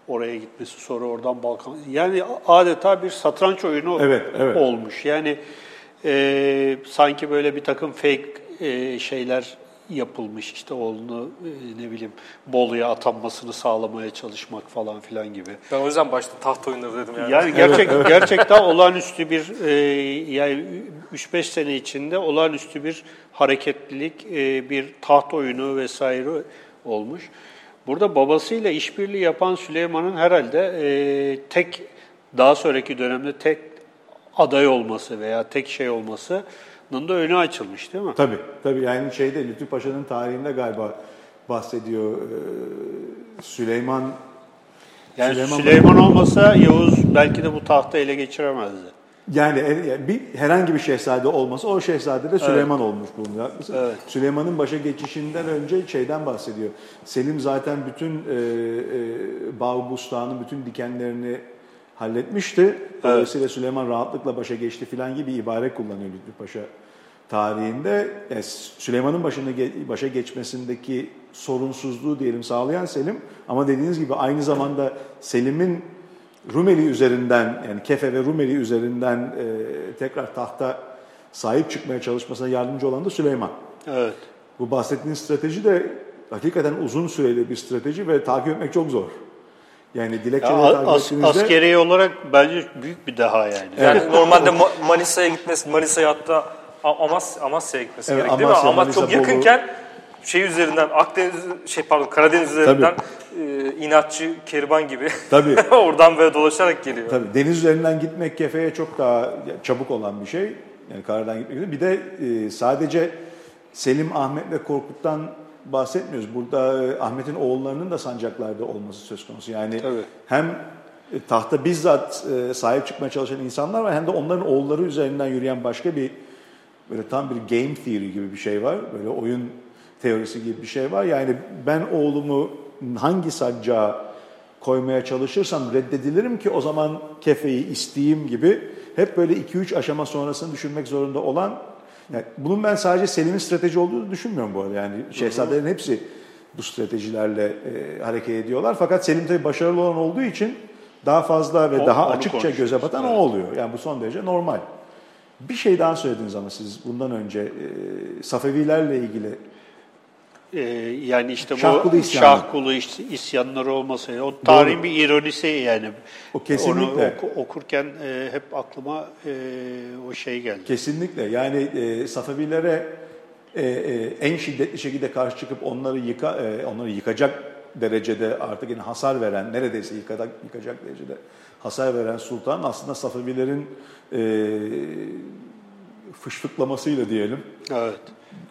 oraya gitmesi, sonra oradan Balkan... Yani adeta bir satranç oyunu Evet, evet. olmuş. Yani e, sanki böyle bir takım fake e, şeyler yapılmış. işte oğlunu e, ne bileyim Bolu'ya atanmasını sağlamaya çalışmak falan filan gibi. Ben o yüzden başta taht oyunları dedim yani. Yani gerçek gerçekten olağanüstü bir e, yani 3-5 sene içinde olağanüstü bir hareketlilik, e, bir taht oyunu vesaire olmuş. Burada babasıyla işbirliği yapan Süleyman'ın herhalde e, tek daha sonraki dönemde tek aday olması veya tek şey olmasının da önü açılmış değil mi? Tabii, tabii. Yani şeyde Lütfü Paşa'nın tarihinde galiba bahsediyor e, Süleyman. Yani Süleyman- Süleyman, olmasa Yavuz belki de bu tahtı ele geçiremezdi. Yani yani bir herhangi bir şehzade olması o şehzade de Süleyman olmuş bulunuyor. Evet. Süleyman'ın başa geçişinden önce şeyden bahsediyor. Selim zaten bütün e, e, bağ bustanın bütün dikenlerini halletmişti. Dolayısıyla Süleyman rahatlıkla başa geçti filan gibi ibare kullanıyor Lütfü Paşa tarihinde. Yani Süleyman'ın başına ge- başa geçmesindeki sorunsuzluğu diyelim sağlayan Selim ama dediğiniz gibi aynı zamanda Selim'in Rumeli üzerinden yani Kefe ve Rumeli üzerinden e, tekrar tahta sahip çıkmaya çalışmasına yardımcı olan da Süleyman. Evet. Bu bahsettiğiniz strateji de hakikaten uzun süreli bir strateji ve takip etmek çok zor. Yani Ya, dilekçeleri takip as, ettiğinizde askeri olarak bence büyük bir deha yani. Yani normalde Ma- Manisa'ya gitmesi, Manisa'ya hatta Amas, Amasya'ya gitmesi Evet, gerek değil mi? Amasya, Ama Manisa, çok Bolu. yakınken şey üzerinden Akdeniz şey pardon Karadeniz üzerinden e, inatçı kervan gibi Tabii. oradan böyle dolaşarak geliyor. Tabii deniz üzerinden gitmek kefeye çok daha çabuk olan bir şey. Yani karadan gitmek. Bir de e, sadece Selim, Ahmet ve Korkut'tan bahsetmiyoruz. Burada e, Ahmet'in oğullarının da sancaklarda olması söz konusu. Yani Tabii. hem e, tahta bizzat e, sahip çıkmaya çalışan insanlar var hem de onların oğulları üzerinden yürüyen başka bir böyle tam bir game theory gibi bir şey var. Böyle oyun teorisi gibi bir şey var. Yani ben oğlumu hangi saccağa koymaya çalışırsam reddedilirim ki o zaman kefeyi isteyeyim gibi hep böyle 2-3 aşama sonrasını düşünmek zorunda olan yani bunun ben sadece Selim'in strateji olduğunu düşünmüyorum bu arada. Yani şehzadelerin hepsi bu stratejilerle e, hareket ediyorlar. Fakat Selim tabii başarılı olan olduğu için daha fazla ve O- daha açıkça göze batan Evet. o oluyor. Yani bu son derece normal. Bir şey daha söylediniz ama siz bundan önce e, Safevilerle ilgili Ee, yani işte bu Şahkulu isyanı. şahkulu is- isyanları olması, o tarihin bir ironisi yani. O kesinlikle. Onu oku- okurken e, hep aklıma e, o şey geldi. Kesinlikle. Yani e, Safevilere e, e, en şiddetli şekilde karşı çıkıp onları yıka, e, onları yıkacak derecede artık yani hasar veren, neredeyse yıkacak, yıkacak derecede hasar veren sultan aslında Safevilerin e, fışfıklamasıyla diyelim. Evet.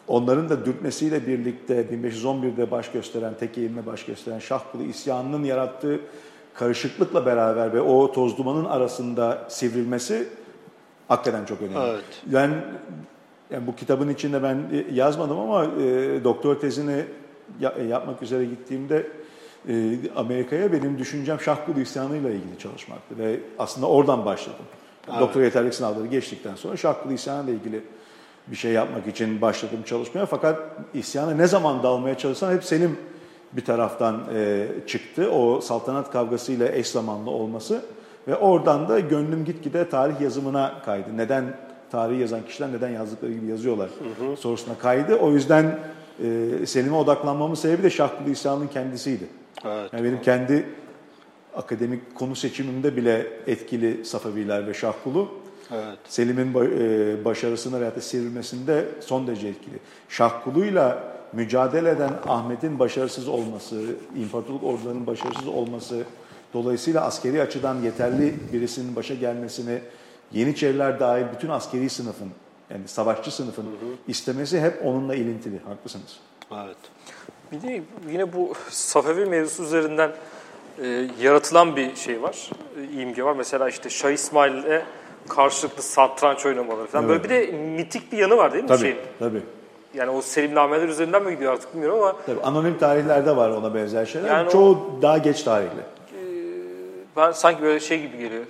Onların da dürtmesiyle birlikte 1511'de baş gösteren, tek eğilme baş gösteren Şahkulu isyanının yarattığı karışıklıkla beraber ve o toz dumanın arasında sivrilmesi hakikaten çok önemli. Evet. Ben yani bu kitabın içinde ben yazmadım ama e, doktor tezini ya- e, yapmak üzere gittiğimde e, Amerika'ya benim düşüncem Şahkulu isyanıyla ilgili çalışmaktı ve aslında oradan başladım. Doktor yeterlilik sınavları geçtikten sonra Şahkulu isyanıyla ilgili bir şey yapmak için başladım çalışmaya. Fakat isyana ne zaman dalmaya çalışsam hep Selim bir taraftan e, çıktı. O saltanat kavgasıyla eş zamanlı olması ve oradan da gönlüm gitgide tarih yazımına kaydı. Neden tarihi yazan kişiler neden yazdıkları gibi yazıyorlar sorusuna kaydı. O yüzden e, Selim'e odaklanmamın sebebi de Şahkulu isyanının kendisiydi. Evet. Yani benim kendi akademik konu seçimimde bile etkili Safaviler ve Şahkulu. Evet. Selim'in e, başarısına veyahut da sivrilmesinde son derece etkili. Şahkulu'yla mücadele eden Ahmet'in başarısız olması, imparatorluk ordularının başarısız olması, dolayısıyla askeri açıdan yeterli birisinin başa gelmesini Yeniçeriler dahil bütün askeri sınıfın, yani savaşçı sınıfın istemesi hep onunla ilintili. Haklısınız. Evet. Bir de yine bu Safevi mevzusu üzerinden e, yaratılan bir şey var, e, imge var. Mesela işte Şah İsmail'e karşılıklı satranç oynamaları falan. Böyle bir de mitik bir yanı var değil mi? Tabii, Şeyin? tabii. yani o selimnameler üzerinden mi gidiyor artık bilmiyorum ama Tabii anonim tarihlerde var ona benzer şeyler. Yani Çoğu daha geç tarihli. ben sanki böyle şey gibi geliyor.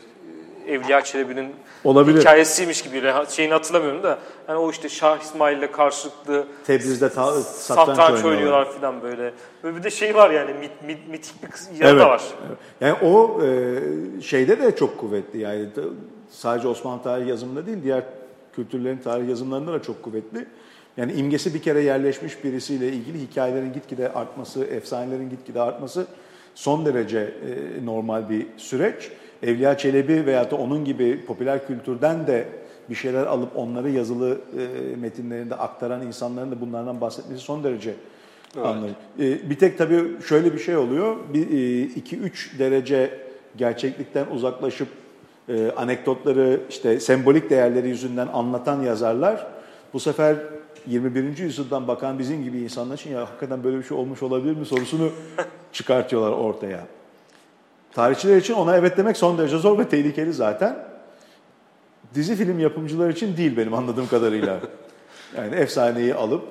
Evliya Çelebi'nin Olabilir. hikayesiymiş gibi. Şeyini hatırlamıyorum da. Yani o işte Şah İsmail'le karşılıklı Tebriz'de ta- satranç, oynuyorlar. falan böyle. Böyle bir de şey var yani mit, mit, mitik bir yanı Evet. da var. evet. Yani o e, şeyde de çok kuvvetli yani de- sadece Osmanlı tarih yazımında değil diğer kültürlerin tarih yazımlarında da çok kuvvetli. Yani imgesi bir kere yerleşmiş birisiyle ilgili hikayelerin gitgide artması, efsanelerin gitgide artması son derece e, normal bir süreç. Evliya Çelebi veyahut da onun gibi popüler kültürden de bir şeyler alıp onları yazılı e, metinlerinde aktaran insanların da bunlardan bahsetmesi son derece Anladım. Ee, bir tek tabii şöyle bir şey oluyor. Bir 2-3 derece gerçeklikten uzaklaşıp e, anekdotları işte sembolik değerleri yüzünden anlatan yazarlar bu sefer 21. yüzyıldan bakan bizim gibi insanlar için ya hakikaten böyle bir şey olmuş olabilir mi sorusunu çıkartıyorlar ortaya. Tarihçiler için ona evet demek son derece zor ve tehlikeli zaten. Dizi film yapımcılar için değil benim anladığım kadarıyla. Yani efsaneyi alıp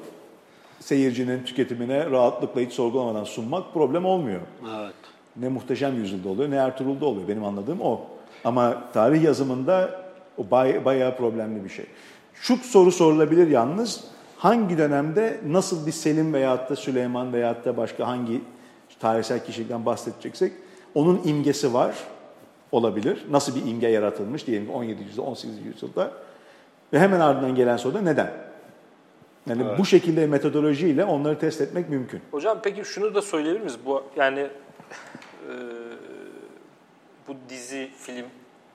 seyircinin tüketimine rahatlıkla hiç sorgulamadan sunmak problem olmuyor. Evet. Ne Muhteşem Yüzyılda oluyor ne Ertuğrul'da oluyor. Benim anladığım o. Ama tarih yazımında o bay, bayağı problemli bir şey. Şu soru sorulabilir yalnız. Hangi dönemde nasıl bir Selim veyahut da Süleyman veyahut da başka hangi tarihsel kişilikten bahsedeceksek onun imgesi var olabilir. Nasıl bir imge yaratılmış diyelim ki 17. yüzyılda 18. yüzyılda. Ve hemen ardından gelen soru da neden? Yani bu şekilde metodolojiyle onları test etmek mümkün. Hocam peki şunu da söyleyebilir miyiz? Bu yani e, bu dizi, film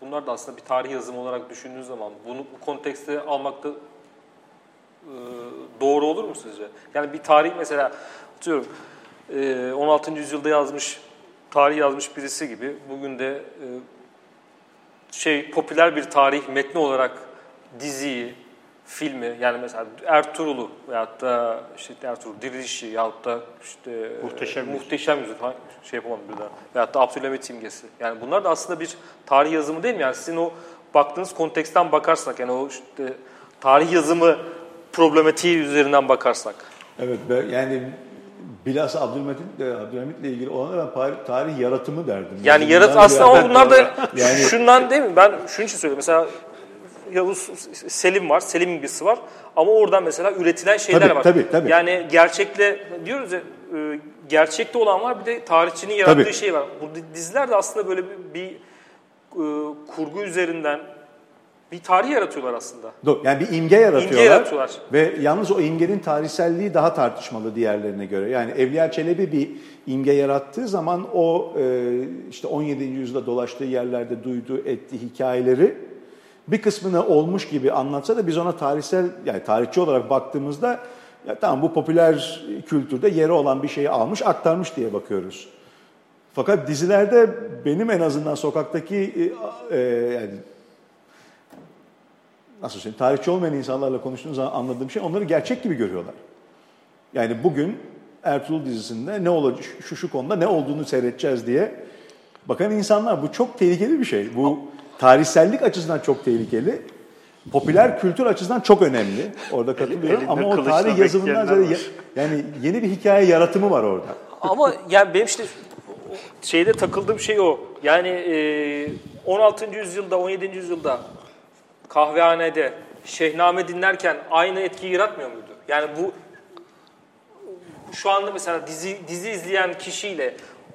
bunlar da aslında bir tarih yazımı olarak düşündüğünüz zaman bunu bu kontekste almakta e, doğru olur mu sizce? Yani bir tarih mesela atıyorum e, 16. yüzyılda yazmış, tarih yazmış birisi gibi bugün de e, şey popüler bir tarih metni olarak diziyi, filmi yani mesela Ertuğrul'u veyahut da işte Ertuğrul Dirilişi yahut da işte Muhteşem e. Muhteşem Yüzyıl şey yapamadım bir daha veyahut da Abdülhamit imgesi. Yani bunlar da aslında bir tarih yazımı değil mi? Yani sizin o baktığınız konteksten bakarsak yani o işte tarih yazımı problematiği üzerinden bakarsak. Evet yani bilhassa Abdülhamit Abdülhamit'le ilgili olana ben tarih yaratımı derdim. Yani bundan yarat aslında ama bunlar da Yani- şundan değil mi? Ben şunun için söylüyorum. Mesela Yavuz Selim var, Selim imgesi var ama oradan mesela üretilen şeyler Tabii, var. tabii, tabii. Yani gerçekle diyoruz ya e, gerçekte olan var bir de tarihçinin yarattığı Tabii. şey var. Bu di- diziler de aslında böyle bir, bir e, kurgu üzerinden bir tarih yaratıyorlar aslında. Doğru. Yani bir imge yaratıyorlar. İmge yaratıyorlar. Ve yalnız o imgenin tarihselliği daha tartışmalı diğerlerine göre. Yani Evliya Çelebi bir imge yarattığı zaman o e, işte 17. yüzyılda dolaştığı yerlerde duyduğu, ettiği hikayeleri bir kısmını olmuş gibi anlatsa da biz ona tarihsel yani tarihçi olarak baktığımızda ya tamam bu popüler kültürde yeri olan bir şeyi almış, aktarmış diye bakıyoruz. Fakat dizilerde benim en azından sokaktaki e, e, yani nasıl söyleyeyim tarihçi olmayan insanlarla konuştuğum zaman anladığım şey onları gerçek gibi görüyorlar. Yani bugün Ertuğrul dizisinde ne olacak şu şu konuda ne olduğunu seyredeceğiz diye bakan insanlar bu çok tehlikeli bir şey. Bu tarihsellik açısından çok tehlikeli. Popüler kültür açısından çok önemli. Orada katılıyorum ama o tarih yazımından ziyade yani yeni bir hikaye yaratımı var orada. Ama yani benim işte şeyde takıldığım şey o. Yani e, 16. yüzyılda, 17. yüzyılda kahvehanede Şehname dinlerken aynı etkiyi yaratmıyor muydu? Yani bu şu anda mesela dizi dizi izleyen kişiyle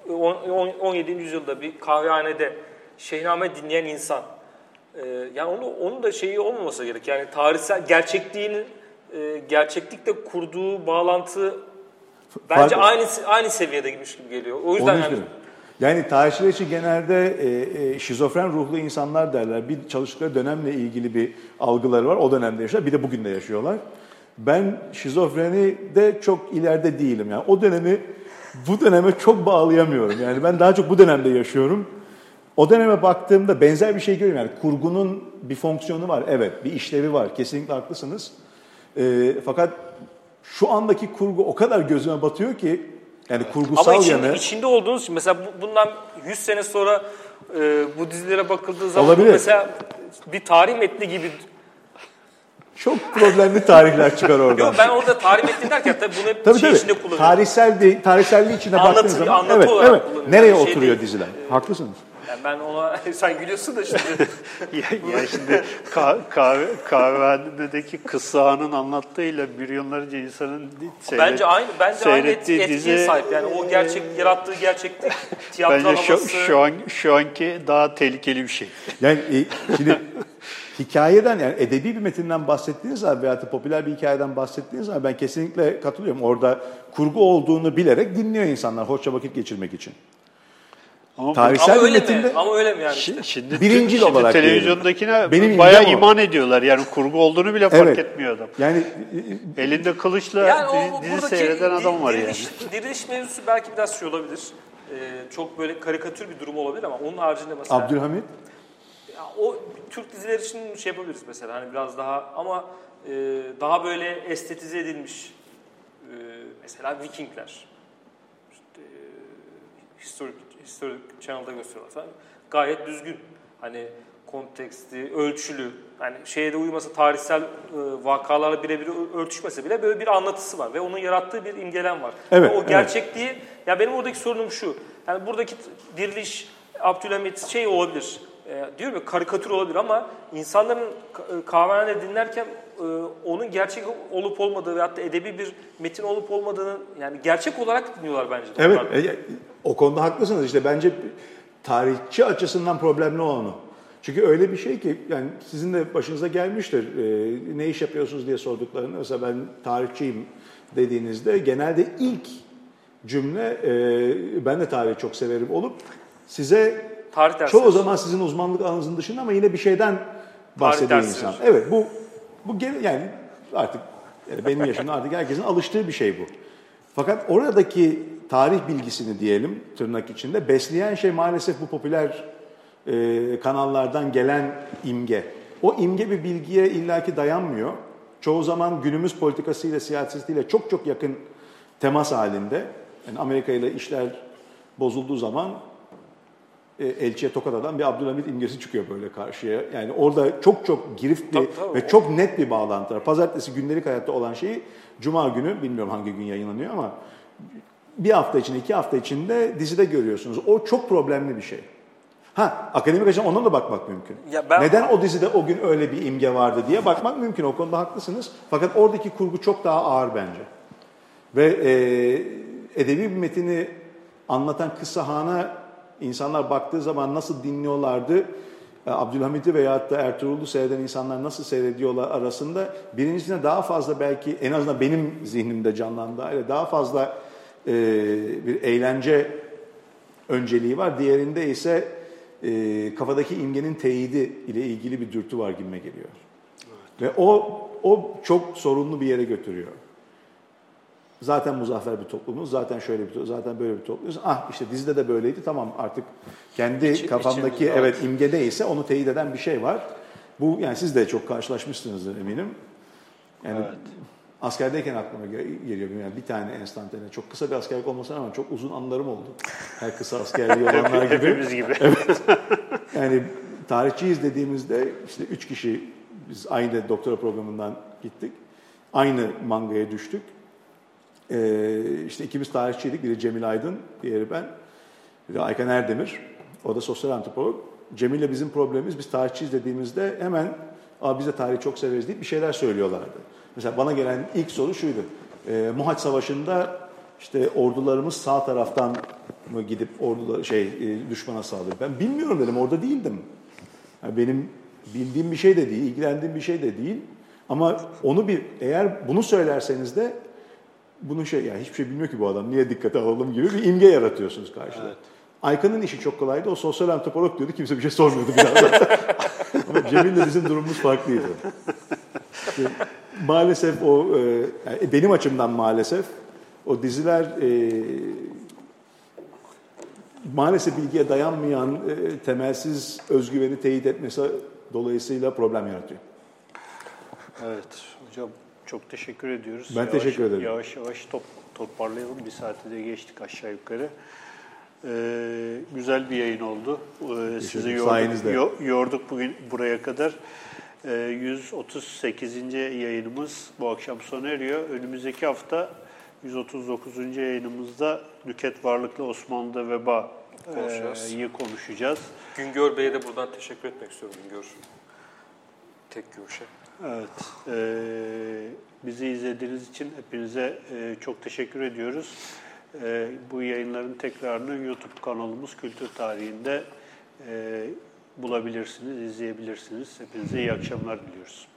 on- on- 17. yüzyılda bir kahvehanede Şehname dinleyen insan e, yani onu onun da şeyi olmaması gerek. Yani tarihsel gerçekliğinin e, gerçeklikle kurduğu bağlantı bence Fark- aynı aynı seviyede gitmiş gibi geliyor. O yüzden yani. Yani tarihçiler için genelde e, e, şizofren ruhlu insanlar derler. Bir çalıştıkları dönemle ilgili bir algıları var. O dönemde yaşıyorlar. Bir de bugün de yaşıyorlar. Ben şizofreni de çok ileride değilim. Yani o dönemi bu döneme çok bağlayamıyorum. Yani ben daha çok bu dönemde yaşıyorum. O döneme baktığımda benzer bir şey görüyorum. Yani kurgunun bir fonksiyonu var. Evet, bir işlevi var. Kesinlikle haklısınız. E, fakat şu andaki kurgu o kadar gözüme batıyor ki yani kurgusal ama içinde, yanı içinde olduğunuz için mesela bu- bundan 100 sene sonra e, bu dizilere bakıldığı zaman Olabilir. mesela bir tarih metni gibi Çok problemli tarihler çıkar oradan. Yok ben orada tarih metni derken tabii bunu hep Tabii şey tabii. içinde kullanıyorum. Tarihsel de, tarihselliği içine baktığınız zaman anlatı evet, olarak evet. Nereye Yani şey oturuyor değil. diziler? Haklısınız. Yani ben ona sen gülüyorsun da şimdi. Ya, ya şimdi ka- kahve, kahvehanedeki kısağının anlattığıyla milyonlarca insanın seyret, bence aynı bence aynı et- seyrettiği etkiye dizi, sahip. Yani o gerçek yarattığı gerçeklik tiyatro Bence şu, havası. şu, an, şu anki daha tehlikeli bir şey. Yani e, şimdi hikayeden yani edebi bir metinden bahsettiğiniz zaman veya da popüler bir hikayeden bahsettiğiniz zaman ben kesinlikle katılıyorum. Orada kurgu olduğunu bilerek dinliyor insanlar hoşça vakit geçirmek için. Ama Tarihsel Ama öyle mi? Ama öyle mi yani? Şi- Şimdi, Birincil şimdi olarak televizyondakine Benim bayağı o. iman ediyorlar. Yani kurgu olduğunu bile fark Evet. etmiyor adam. yani Elinde kılıçla Yani dizi, o dizi seyreden adam var yani. diriliş, diriliş mevzusu belki biraz şey olabilir. Ee, çok böyle karikatür bir durum olabilir ama onun haricinde mesela Abdülhamit ya o Türk dizileri için şey yapabiliriz mesela hani biraz daha ama e, daha böyle estetize edilmiş e, mesela Vikingler işte, e, Historic, Historic Channel'da gösteriyorlar falan. Gayet düzgün. Hani konteksti, ölçülü. Hani şeye de uymasa tarihsel e, vakalarla birebir örtüşmese bile böyle bir anlatısı var ve onun yarattığı bir imgelem var. Evet, Ve o evet. gerçekliği ya benim oradaki sorunum şu. Yani buradaki diriliş Abdülhamit şey olabilir. E, diyorum ya karikatür olabilir ama insanların e, kahvehanede dinlerken e, onun gerçek olup olmadığı veyahut da edebi bir metin olup olmadığını yani gerçek olarak dinliyorlar bence. Evet, e, o konuda haklısınız. İşte bence tarihçi açısından problemli o. Çünkü öyle bir şey ki, yani sizin de başınıza gelmiştir. e, ne iş yapıyorsunuz diye sorduklarında, mesela ben tarihçiyim dediğinizde genelde ilk cümle, e, ben de tarihi çok severim olup size Tarih çoğu zaman sizin uzmanlık alanınızın dışında ama yine bir şeyden bahsediyor insan. Evet, bu bu gene- yani artık yani benim yaşımda artık herkesin alıştığı bir şey bu. Fakat oradaki tarih bilgisini diyelim tırnak içinde besleyen şey maalesef bu popüler e, kanallardan gelen imge. O imge bir bilgiye illaki dayanmıyor. Çoğu zaman günümüz politikasıyla, siyasetiyle çok çok yakın temas halinde. Yani Amerika ile işler bozulduğu zaman elçiye tokat atan bir Abdülhamit imgesi çıkıyor böyle karşıya. Yani orada çok çok giriftli Tabii, tabii. ve çok net bir bağlantı var. Pazartesi gündelik hayatta olan şeyi Cuma günü, bilmiyorum hangi gün yayınlanıyor ama bir hafta içinde, iki hafta içinde dizide görüyorsunuz. O çok problemli bir şey. Ha, akademik açıdan ona da bakmak mümkün. Ya ben- Neden o dizide o gün öyle bir imge vardı diye bakmak mümkün. O konuda haklısınız. Fakat oradaki kurgu çok daha ağır bence. Ve e, edebi bir metini anlatan kıssahana insanlar baktığı zaman nasıl dinliyorlardı, e, Abdülhamit'i veyahut da Ertuğrul'u seyreden insanlar nasıl seyrediyorlar arasında birincisine daha fazla belki en azından benim zihnimde haliyle daha fazla e, bir eğlence önceliği var. Diğerinde ise e, kafadaki imgenin teyidi ile ilgili bir dürtü var gibime geliyor. Ve o o çok sorunlu bir yere götürüyor. Zaten muzaffer bir toplumuz, zaten şöyle bir zaten böyle bir toplumuz. Ah işte dizide de böyleydi tamam artık kendi İçi- kafamdaki evet imge neyse onu teyit eden bir şey var. Bu yani siz de çok karşılaşmışsınızdır eminim. Yani askerdeyken aklıma ge- geliyor yani bir tane enstantane. Çok kısa bir askerlik olmasına ama çok uzun anılarım oldu. Her kısa askerliği olanlar gibi. Hepimiz gibi. Yani tarihçiyiz dediğimizde işte üç kişi biz aynı doktora programından gittik. Aynı mangaya düştük. Ee, işte ikimiz tarihçiydik. Biri Cemil Aydın, diğeri ben. Biri Aykan Erdemir. O da sosyal antropolog. Cemil'le bizim problemimiz biz tarihçiyiz dediğimizde hemen Aa, biz de tarihi çok severiz deyip bir şeyler söylüyorlardı. Mesela bana gelen ilk soru şuydu. Ee, Muhaç Savaşı'nda işte ordularımız sağ taraftan mı gidip ordular şey e, düşmana saldırdı. Ben bilmiyorum dedim orada değildim. Yani benim bildiğim bir şey de değil, ilgilendiğim bir şey de değil. Ama onu bir eğer bunu söylerseniz de bunu şey yani hiçbir şey bilmiyor ki bu adam niye dikkate alalım gibi bir imge yaratıyorsunuz karşıda. Aykan'ın işi çok kolaydı. O sosyal antropolog diyordu. Kimse bir şey sormuyordu biraz. Ama Cemil'le bizim durumumuz farklıydı. İşte maalesef o e, yani benim açımdan maalesef o diziler e, maalesef bilgiye dayanmayan e, temelsiz özgüveni teyit etmesi dolayısıyla problem yaratıyor. Evet hocam çok teşekkür ediyoruz. Ben teşekkür ederim. Yavaş yavaş top, toparlayalım. Bir saate de geçtik aşağı yukarı. Ee, güzel bir yayın oldu. Ee, sizi yorduk, yo- yorduk bugün buraya kadar. e, 138. yayınımız bu akşam sona eriyor. Önümüzdeki hafta 139. yayınımızda Nüket Varlıklı Osmanlı'da veba Konuşacağız. e, iyi konuşacağız. Güngör Bey'e de buradan teşekkür etmek istiyorum Güngör. Tek görüşe. Evet, e, bizi izlediğiniz için hepinize e, çok teşekkür ediyoruz. E, bu yayınların tekrarını YouTube kanalımız Kültür Tarihi'nde e, bulabilirsiniz, izleyebilirsiniz. Hepinize iyi akşamlar diliyoruz.